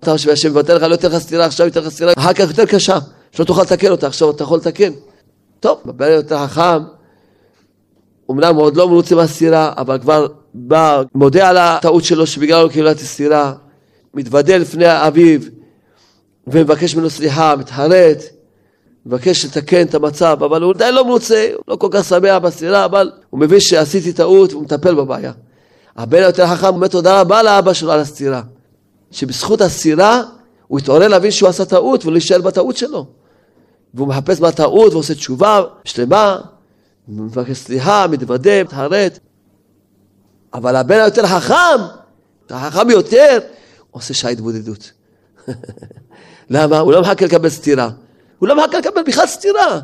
אתה חושב שהשם מוותר לך, לא ייתן לך סתירה, עכשיו ייתן לך סתירה, אחר כך יותר קשה, שלא תוכל לתקן אותה, עכשיו אתה יכול לתקן. טוב, בבן יותר חכם, אמנם הוא עוד לא מרוצה מהסתירה, אבל כבר בא, מודה על הטעות שלו שבגלל לא קיבלה את מתוודה לפני אביו ומבקש ממנו סליחה, מתחרט, מבקש לתקן את המצב, אבל הוא עדיין לא מרוצה, הוא לא כל כך שמח בסתירה, אבל הוא מבין שעשיתי טעות והוא מטפל בבעיה. הבן היותר חכם אומר תודה רבה לאבא שלו על הסתירה. שבזכות הסתירה הוא התעורר להבין שהוא עשה טעות ולהישאר בטעות שלו. והוא מחפש בטעות ועושה תשובה שלמה, מבקש סליחה, מתוודה, מתחרט. אבל הבן היותר חכם, החכם יותר, עושה שעה התבודדות. למה? הוא לא מחכה לקבל סתירה. הוא לא מחכה לקבל בכלל סתירה.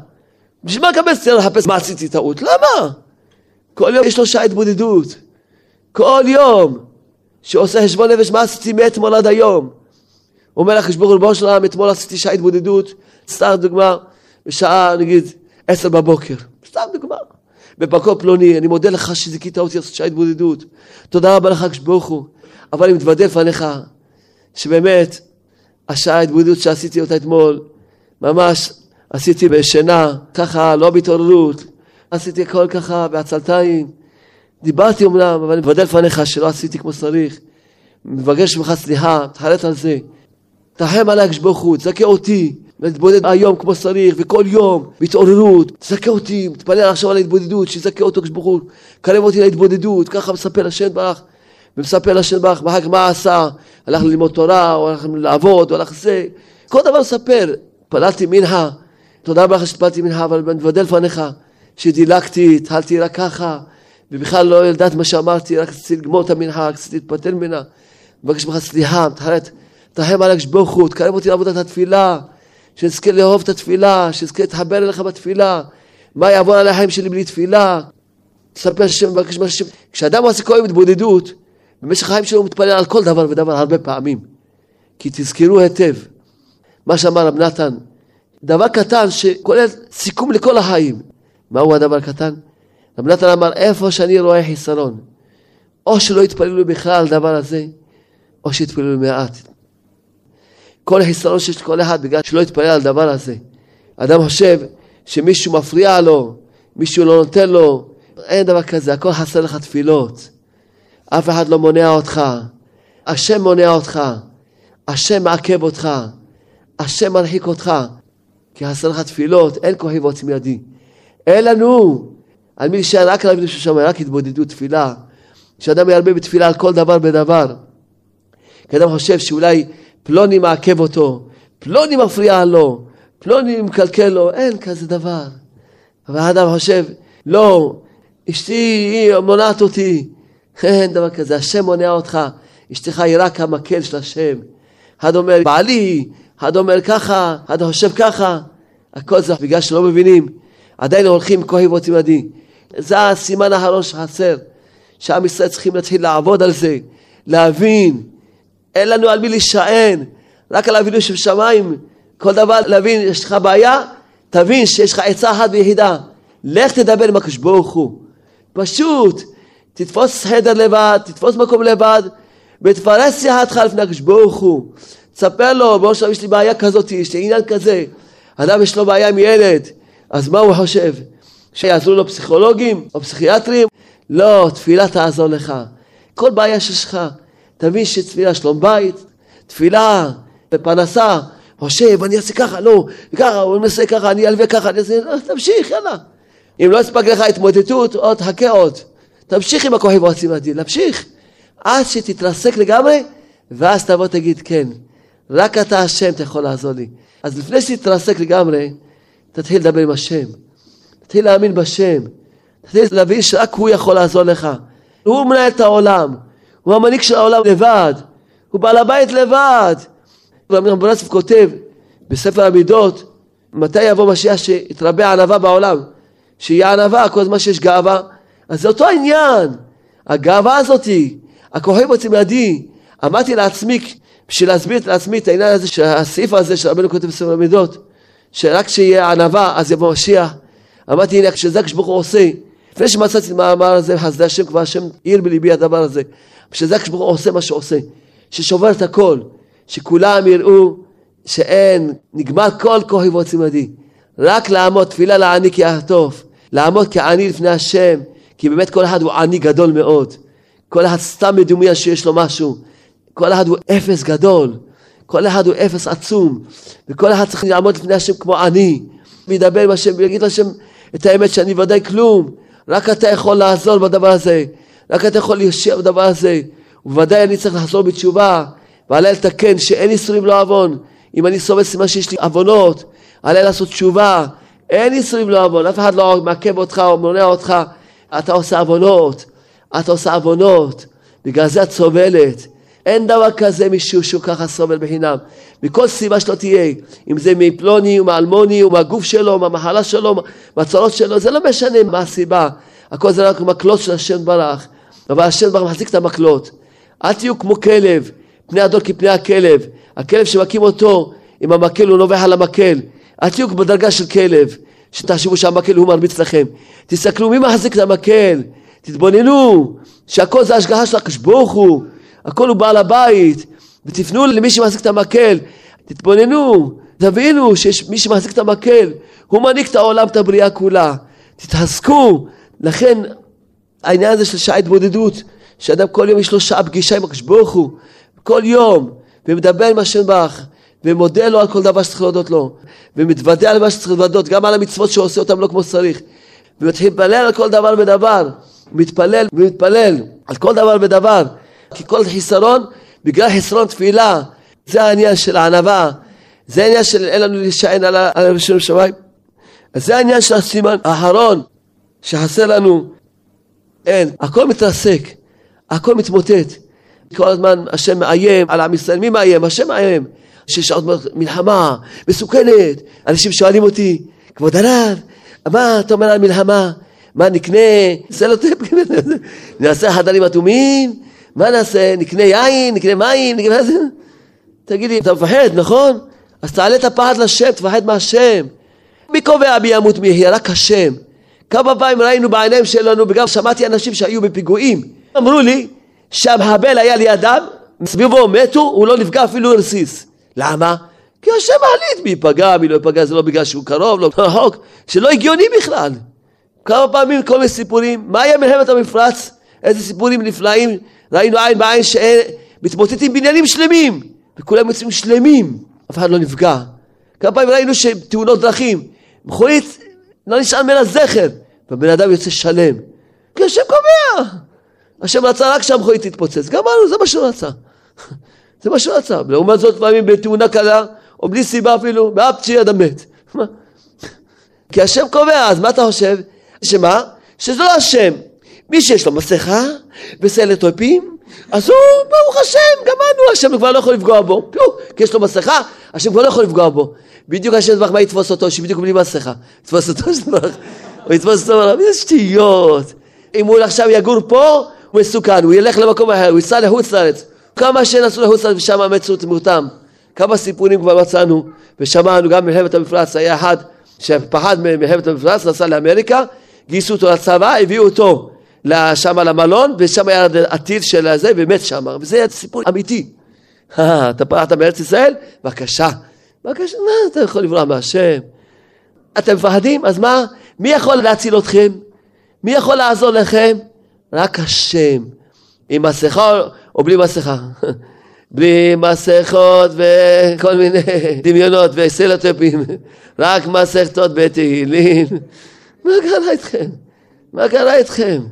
בשביל מה לקבל סתירה? לחפש מה עשיתי טעות? למה? כל יום יש לו שעה התבודדות. כל יום שעושה חשבון נפש מה עשיתי מאתמול עד היום. אומר לחשבון ריבונו של עולם, אתמול עשיתי שעה התבודדות, סתם דוגמה, בשעה נגיד עשר בבוקר, סתם דוגמה. במקום פלוני, אני מודה לך שזיכית אותי לעשות שעה התבודדות. תודה רבה לך, הוא. אבל אני מתוודה לפניך, שבאמת, ההתבודדות שעשיתי אותה אתמול, ממש עשיתי בשינה, ככה, לא בהתעוררות. עשיתי הכל ככה בעצלתיים. דיברתי אמנם, אבל אני מבדל לפניך שלא עשיתי כמו שצריך. מבקש ממך סליחה, תחרט על זה. תחם עליי הקדוש הוא, תזכה אותי, להתבודד היום כמו שצריך, וכל יום, בהתעוררות, תזכה אותי, מתפלל עכשיו על ההתבודדות, שיזכה אותו הקדוש הוא, קרב אותי להתבודדות, ככה מספר השם ברוך, ומספר השם ברוך, ואחר כך מה עשה, הלך ללמוד תורה, או הלך לעבוד, או הלך לזה, כל דבר מספר, התפללתי מנחה, תודה רבה לך שהתפללתי מנחה, אבל אני מבדל לפניך, שדילגתי, התחלתי רק ככה, ובכלל לא ידעת מה שאמרתי, רק רציתי לגמור את המנחה, רק רציתי להתפתל ממנה. מבקש ממך סליחה, מתחרט, תרחם ברוך הוא, תקרב אותי לעבודת התפילה, שנזכה לאהוב את התפילה, שנזכה להתחבר אליך בתפילה. מה יעבור על החיים שלי בלי תפילה? תספר השם, מבקש מהשם. כשאדם עושה כל התבודדות, במשך החיים שלו הוא מתפלל על כל דבר ודבר הרבה פעמים. כי תזכרו היטב, מה שאמר רב נתן, דבר קטן שכולל סיכום לכל החיים. מהו הדבר הקטן? רב נתן אמר, איפה שאני רואה חיסרון, או שלא יתפללו בכלל על דבר הזה, או שיתפללו מעט. כל החיסרון שיש לכל אחד בגלל שלא יתפלל על דבר הזה. אדם חושב שמישהו מפריע לו, מישהו לא נותן לו, אין דבר כזה, הכל חסר לך תפילות. אף אחד לא מונע אותך, השם מונע אותך, השם מעכב אותך, השם מרחיק אותך, כי חסר לך תפילות, אין כוחי ועוצם ידי. אין לנו. על מי להישאר רק על אבינו ששם, רק התבודדות, תפילה. שאדם ירבה בתפילה על כל דבר בדבר. כי אדם חושב שאולי פלוני מעכב אותו, פלוני מפריע לו, פלוני מקלקל לו, אין כזה דבר. אבל האדם חושב, לא, אשתי היא מונעת אותי, אין דבר כזה, השם מונע אותך, אשתך היא רק המקל של השם. אחד אומר בעלי, אחד אומר ככה, אחד חושב ככה, הכל זה בגלל שלא מבינים, עדיין הולכים כהי ועוצים ידי. זה הסימן האחרון שחסר, שעם ישראל צריכים להתחיל לעבוד על זה, להבין, אין לנו על מי להישען, רק על אבינו שבשמיים, כל דבר להבין, יש לך בעיה, תבין שיש לך עצה אחת ויחידה, לך תדבר עם הקדוש ברוך הוא, פשוט, תתפוס חדר לבד, תתפוס מקום לבד, ותפרס יחדך לפני הקדוש ברוך הוא, תספר לו, בוא עכשיו יש לי בעיה כזאת, יש לי עניין כזה. אדם יש לו בעיה עם ילד, אז מה הוא חושב? שיעזרו לו פסיכולוגים או פסיכיאטרים? לא, תפילה תעזור לך. כל בעיה שיש לך, תבין שתפילה שלום בית, תפילה בפרנסה, חושב, אני אעשה ככה, לא, ככה, הוא מנסה ככה, אני אלווה ככה, אני אעשה, לא, תמשיך, יאללה. אם לא הספק לך התמודדות, עוד חכה עוד. תמשיך עם הכוחים ועוצים הדין, תמשיך. עד שתתרסק לגמרי, ואז תבוא תגיד, כן, רק אתה השם, אתה יכול לעזור לי. אז לפני שתתרסק לגמרי, תתחיל לדבר עם השם. תתחיל להאמין בשם. תתחיל להבין שרק הוא יכול לעזור לך. הוא מנהל את העולם. הוא המנהיג של העולם לבד. הוא בעל הבית לבד. ברסלב כותב בספר המידות, מתי יבוא משיח שיתרבה ענווה בעולם? שיהיה ענווה, כל הזמן שיש גאווה. אז זה אותו העניין. הגאווה הזאתי, הכוחים רוצים לידי. אמרתי לעצמי, בשביל להסביר לעצמי את העניין הזה, שהסעיף הזה של רבנו כותב בספר המידות, שרק כשיהיה ענווה אז יבוא משיח. אמרתי הנה כשזה הקדוש ברוך הוא עושה, לפני שמצאתי את המאמר הזה, חסדי השם כבר השם עיר בליבי הדבר הזה. כשזה הקדוש ברוך הוא עושה מה שעושה, ששובר את הכל, שכולם יראו שאין, נגמר כל כוחי ועוצם ידי. רק לעמוד, תפילה לעני כי יעטוף, לעמוד כעני לפני השם, כי באמת כל אחד הוא עני גדול מאוד. כל אחד סתם מדומיין שיש לו משהו. כל אחד הוא אפס גדול. כל אחד הוא אפס עצום. וכל אחד צריך לעמוד לפני השם כמו עני. וידבר עם השם ויגיד לשם את האמת שאני ודאי כלום. רק אתה יכול לעזור בדבר הזה. רק אתה יכול להישאר בדבר הזה. ובוודאי אני צריך לחזור בתשובה. ועליה לתקן שאין איסורים לא עוון. אם אני סובל סימן שיש לי עוונות, עליה לעשות תשובה. אין איסורים לא עוון. אף אחד לא מעכב אותך או מונע אותך. אתה עושה עוונות. אתה עושה עוונות. בגלל זה את סובלת. אין דבר כזה מישהו שהוא ככה סובל בחינם. מכל סיבה שלא תהיה, אם זה מפלוני או מאלמוני או מהגוף שלו, מהמחלה שלו, מהצרות שלו, זה לא משנה מה הסיבה. הכל זה רק מקלות של השם ברח. אבל השם ברח מחזיק את המקלות. אל תהיו כמו כלב, פני הדור כפני הכלב. הכלב שמכים אותו, עם המקל הוא נובח על המקל. אל תהיו בדרגה של כלב, שתחשבו שהמקל הוא מרביץ לכם. תסתכלו מי מחזיק את המקל, תתבוננו, שהכל זה השגחה של הקדוש הוא. הכל הוא בעל הבית, ותפנו למי שמחזיק את המקל, תתבוננו, תבינו שיש מי שמחזיק את המקל, הוא מעניק את העולם, את הבריאה כולה. תתעסקו, לכן העניין הזה של שעה התבודדות, שאדם כל יום יש לו שעה פגישה עם הקדוש הוא, כל יום, ומדבר עם השם ברך, ומודה לו על כל דבר שצריך להודות לו, ומתוודה על מה שצריך להודות, גם על המצוות עושה אותם לא כמו שצריך, ומתחיל להתפלל על כל דבר ודבר, מתפלל ומתפלל על כל דבר ודבר, כי כל חיסרון בגלל חסרון תפילה זה העניין של הענווה זה העניין של אין לנו להישען על הראשון שמיים. אז זה העניין של הסימן האחרון שחסר לנו. אין, הכל מתרסק, הכל מתמוטט כל הזמן השם מאיים על עם ישראל, מי מאיים? השם מאיים שיש עוד מלחמה מסוכנת אנשים שואלים אותי כבוד הרב מה אתה אומר על מלחמה? מה נקנה? טוב, נעשה חדרים אטומים? מה נעשה? נקנה יין? נקנה מים? נקנה... תגיד לי, אתה מפחד, נכון? אז תעלה את הפחד לשם, תפחד מהשם. מי קובע מי ימות מי יחיה? רק השם. כמה פעמים ראינו בעיניים שלנו, וגם שמעתי אנשים שהיו בפיגועים. אמרו לי שהמחבל היה לידם, סביבו מתו, הוא לא נפגע אפילו רסיס. למה? כי השם מחליט מי ייפגע, מי לא ייפגע, זה לא בגלל שהוא קרוב, לא רחוק, שלא הגיוני בכלל. כמה פעמים כל מיני סיפורים, מה היה מלחמת המפרץ? איזה סיפורים נפלאים ראינו עין בעין שמתמוטטים בניינים שלמים וכולם יוצאים שלמים, אף אחד לא נפגע. כמה פעמים ראינו שתאונות דרכים, מכונית לא נשאר ממנה זכר והבן אדם יוצא שלם. כי השם קובע. השם רצה רק שהמכונית תתפוצץ, גמרנו, זה מה שהוא רצה. זה מה שהוא רצה. לעומת זאת פעמים בתאונה קלה, או בלי סיבה אפילו, באף צ'י אדם מת. כי השם קובע, אז מה אתה חושב? שמה? שזה לא השם. מי שיש לו מסכה וסלת טופים, אז הוא, ברוך השם, גמרנו, השם כבר לא יכול לפגוע בו. פיו, כי יש לו מסכה, השם כבר לא יכול לפגוע בו. בדיוק השם יתברך, מה יתפוס אותו? שבדיוק בלי מסכה. יתפוס אותו, הוא יתפוס אותו, איזה שטויות. אם הוא עכשיו יגור פה, הוא מסוכן, הוא ילך למקום אחר, הוא ייסע לחוץ לארץ. כמה שנסעו לחוץ לארץ ושם מצאו את מותם. כמה סיפורים כבר מצאנו ושמענו, גם מלחמת המפרץ, היה אחד שפחד ממלחמת המפרץ, נסע לאמריקה, גייסו אותו לצבא, הביאו אותו שם למלון, ושם היה הטיל של הזה, ומת שם, וזה היה סיפור אמיתי. אתה פרחת מארץ ישראל? בבקשה. בבקשה, מה אתה יכול לברוח מהשם? אתם מפחדים? אז מה? מי יכול להציל אתכם? מי יכול לעזור לכם? רק השם. עם מסכה או בלי מסכה? בלי מסכות וכל מיני דמיונות וסלוטפים, רק מסכתות בתהילים. מה קרה איתכם? מה קרה איתכם?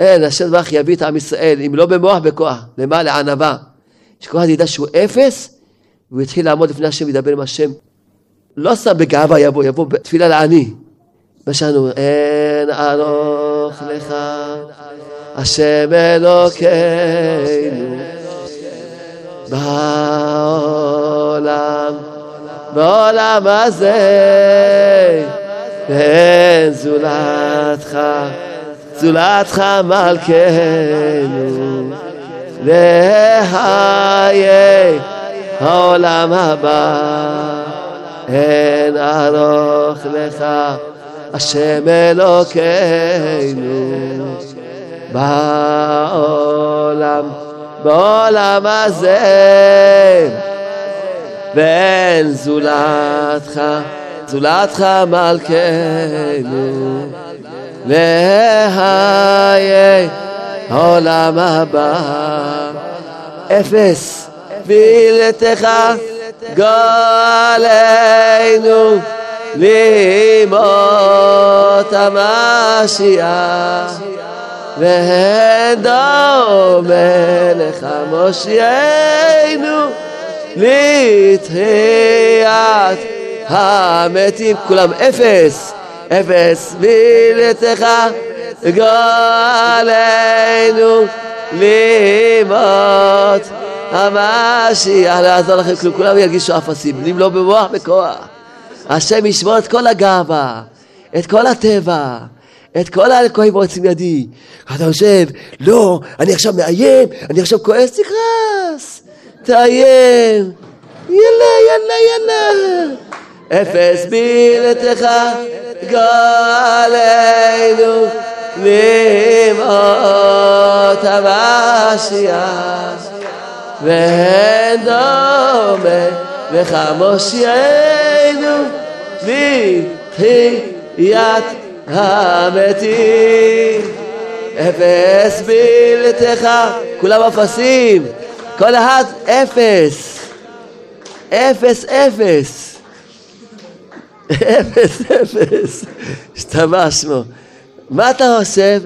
אין, השם ברך יביא את עם ישראל, אם לא במוח, בכוח. למה? לענווה. שכל אחד ידע שהוא אפס, והוא יתחיל לעמוד לפני השם וידבר עם השם. לא סתם בגאווה יבוא, יבוא בתפילה לעני. מה שאנו, אין ארוך לך, השם אלוקינו, בעולם, בעולם הזה, ואין זולתך. זולתך מלכנו, לחיי העולם הבא. אין ארוך לך, השם אלוקינו, בעולם, בעולם הזה, ואין זולתך, זולתך מלכנו. לחיי העולם הבא. אפס, בלתך גלנו לימות המשיח והן דומה לך מושיענו לתחיית המתים כולם אפס אפס מילתך גאלנו לימות המשיח לעזור לכם כלום, כולם ירגישו אפסים, אם לא במוח בכוח. השם ישמור את כל הגאווה, את כל הטבע, את כל הכהים רוצים ידי. אתה חושב, לא, אני עכשיו מאיים, אני עכשיו כועס, תכעס, תאיים, יאללה, יאללה, יאללה. אפס בלתך גלנו למות המשיח ואין דומה לך לתחיית המתים אפס בלתך כולם אפסים כל אחד אפס אפס אפס אפס, אפס, השתמשנו. מה אתה חושב?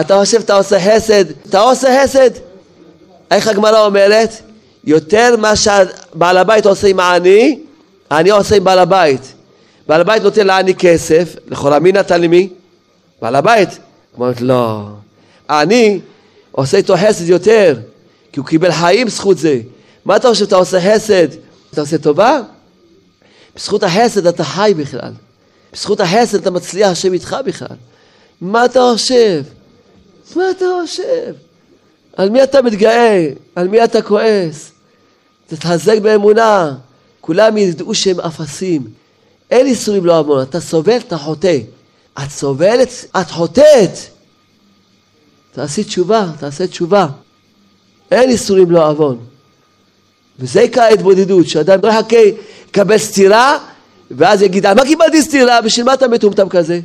אתה חושב אתה עושה חסד, אתה עושה חסד? איך הגמרא אומרת? יותר מה שבעל הבית עושה עם העני, העני עושה עם בעל הבית. בעל הבית נותן לעני כסף, לכאורה מי נתן למי? בעל הבית. אומרת לא. העני עושה איתו חסד יותר, כי הוא קיבל חיים זכות זה. מה אתה חושב, אתה עושה חסד? אתה עושה טובה? בזכות החסד אתה חי בכלל. בזכות החסד אתה מצליח, השם איתך בכלל. מה אתה חושב? מה אתה חושב? על מי אתה מתגאה? על מי אתה כועס? תתחזק באמונה. כולם ידעו שהם אפסים. אין איסורים לא עוון. אתה סובל, אתה חוטא. את סובלת, את חוטאת. תעשי תשובה, תעשה תשובה. אין איסורים לא עוון. וזה עיקר ההתבודדות, שאדם לא יחכה יקבל סטירה, ואז יגיד, מה קיבלתי סטירה? בשביל מה אתה מטומטם כזה?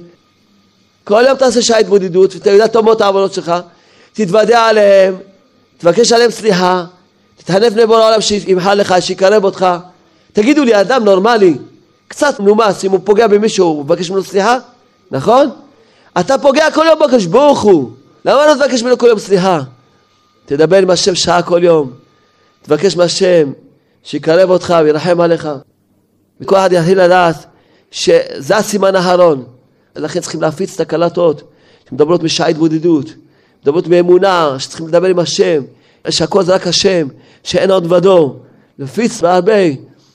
כל יום תעשה שעה התבודדות, ואתה יודע טוב מאוד את העוונות שלך, תתוודע עליהם, תבקש עליהם סליחה, תתענף לבוא לעולם שימחל לך, שיקרב אותך. תגידו לי, אדם נורמלי, קצת מנומס, אם הוא פוגע במישהו, הוא מבקש ממנו סליחה? נכון? אתה פוגע כל יום בקדוש ברוך הוא, למה לא תבקש ממנו כל יום סליחה? תדבר עם השם שעה כל יום, תבקש מהשם שיקרב אותך וירחם עליך. וכל אחד יתחיל לדעת שזה הסימן האחרון. לכן צריכים להפיץ את הקלטות שמדברות משעה התבודדות, מדברות מאמונה, שצריכים לדבר עם השם, שהכל זה רק השם, שאין עוד ודו. להפיץ בהרבה,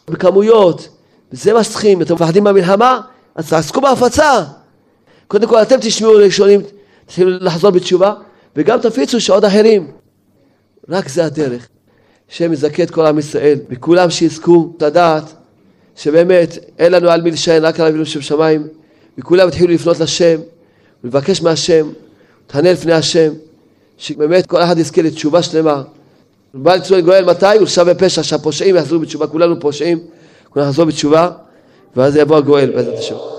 בכמויות, וזה מה שצריכים. אתם מפחדים מהמלחמה? אז תעסקו בהפצה. קודם כל אתם תשמעו ראשונים, תתחילו לחזור בתשובה, וגם תפיצו שעוד אחרים. רק זה הדרך. השם יזכה את כל עם ישראל, וכולם שיזכו לדעת שבאמת אין לנו על מי לשען, רק על אבינו שבשמיים, וכולם יתחילו לפנות לשם ולבקש מהשם, תענה לפני השם, שבאמת כל אחד יזכה לתשובה שלמה, בא לצלול גואל מתי? הוא שווה פשע שהפושעים יחזרו בתשובה, כולנו פושעים, כולנו נחזור בתשובה, ואז יבוא הגואל בעזרת השם.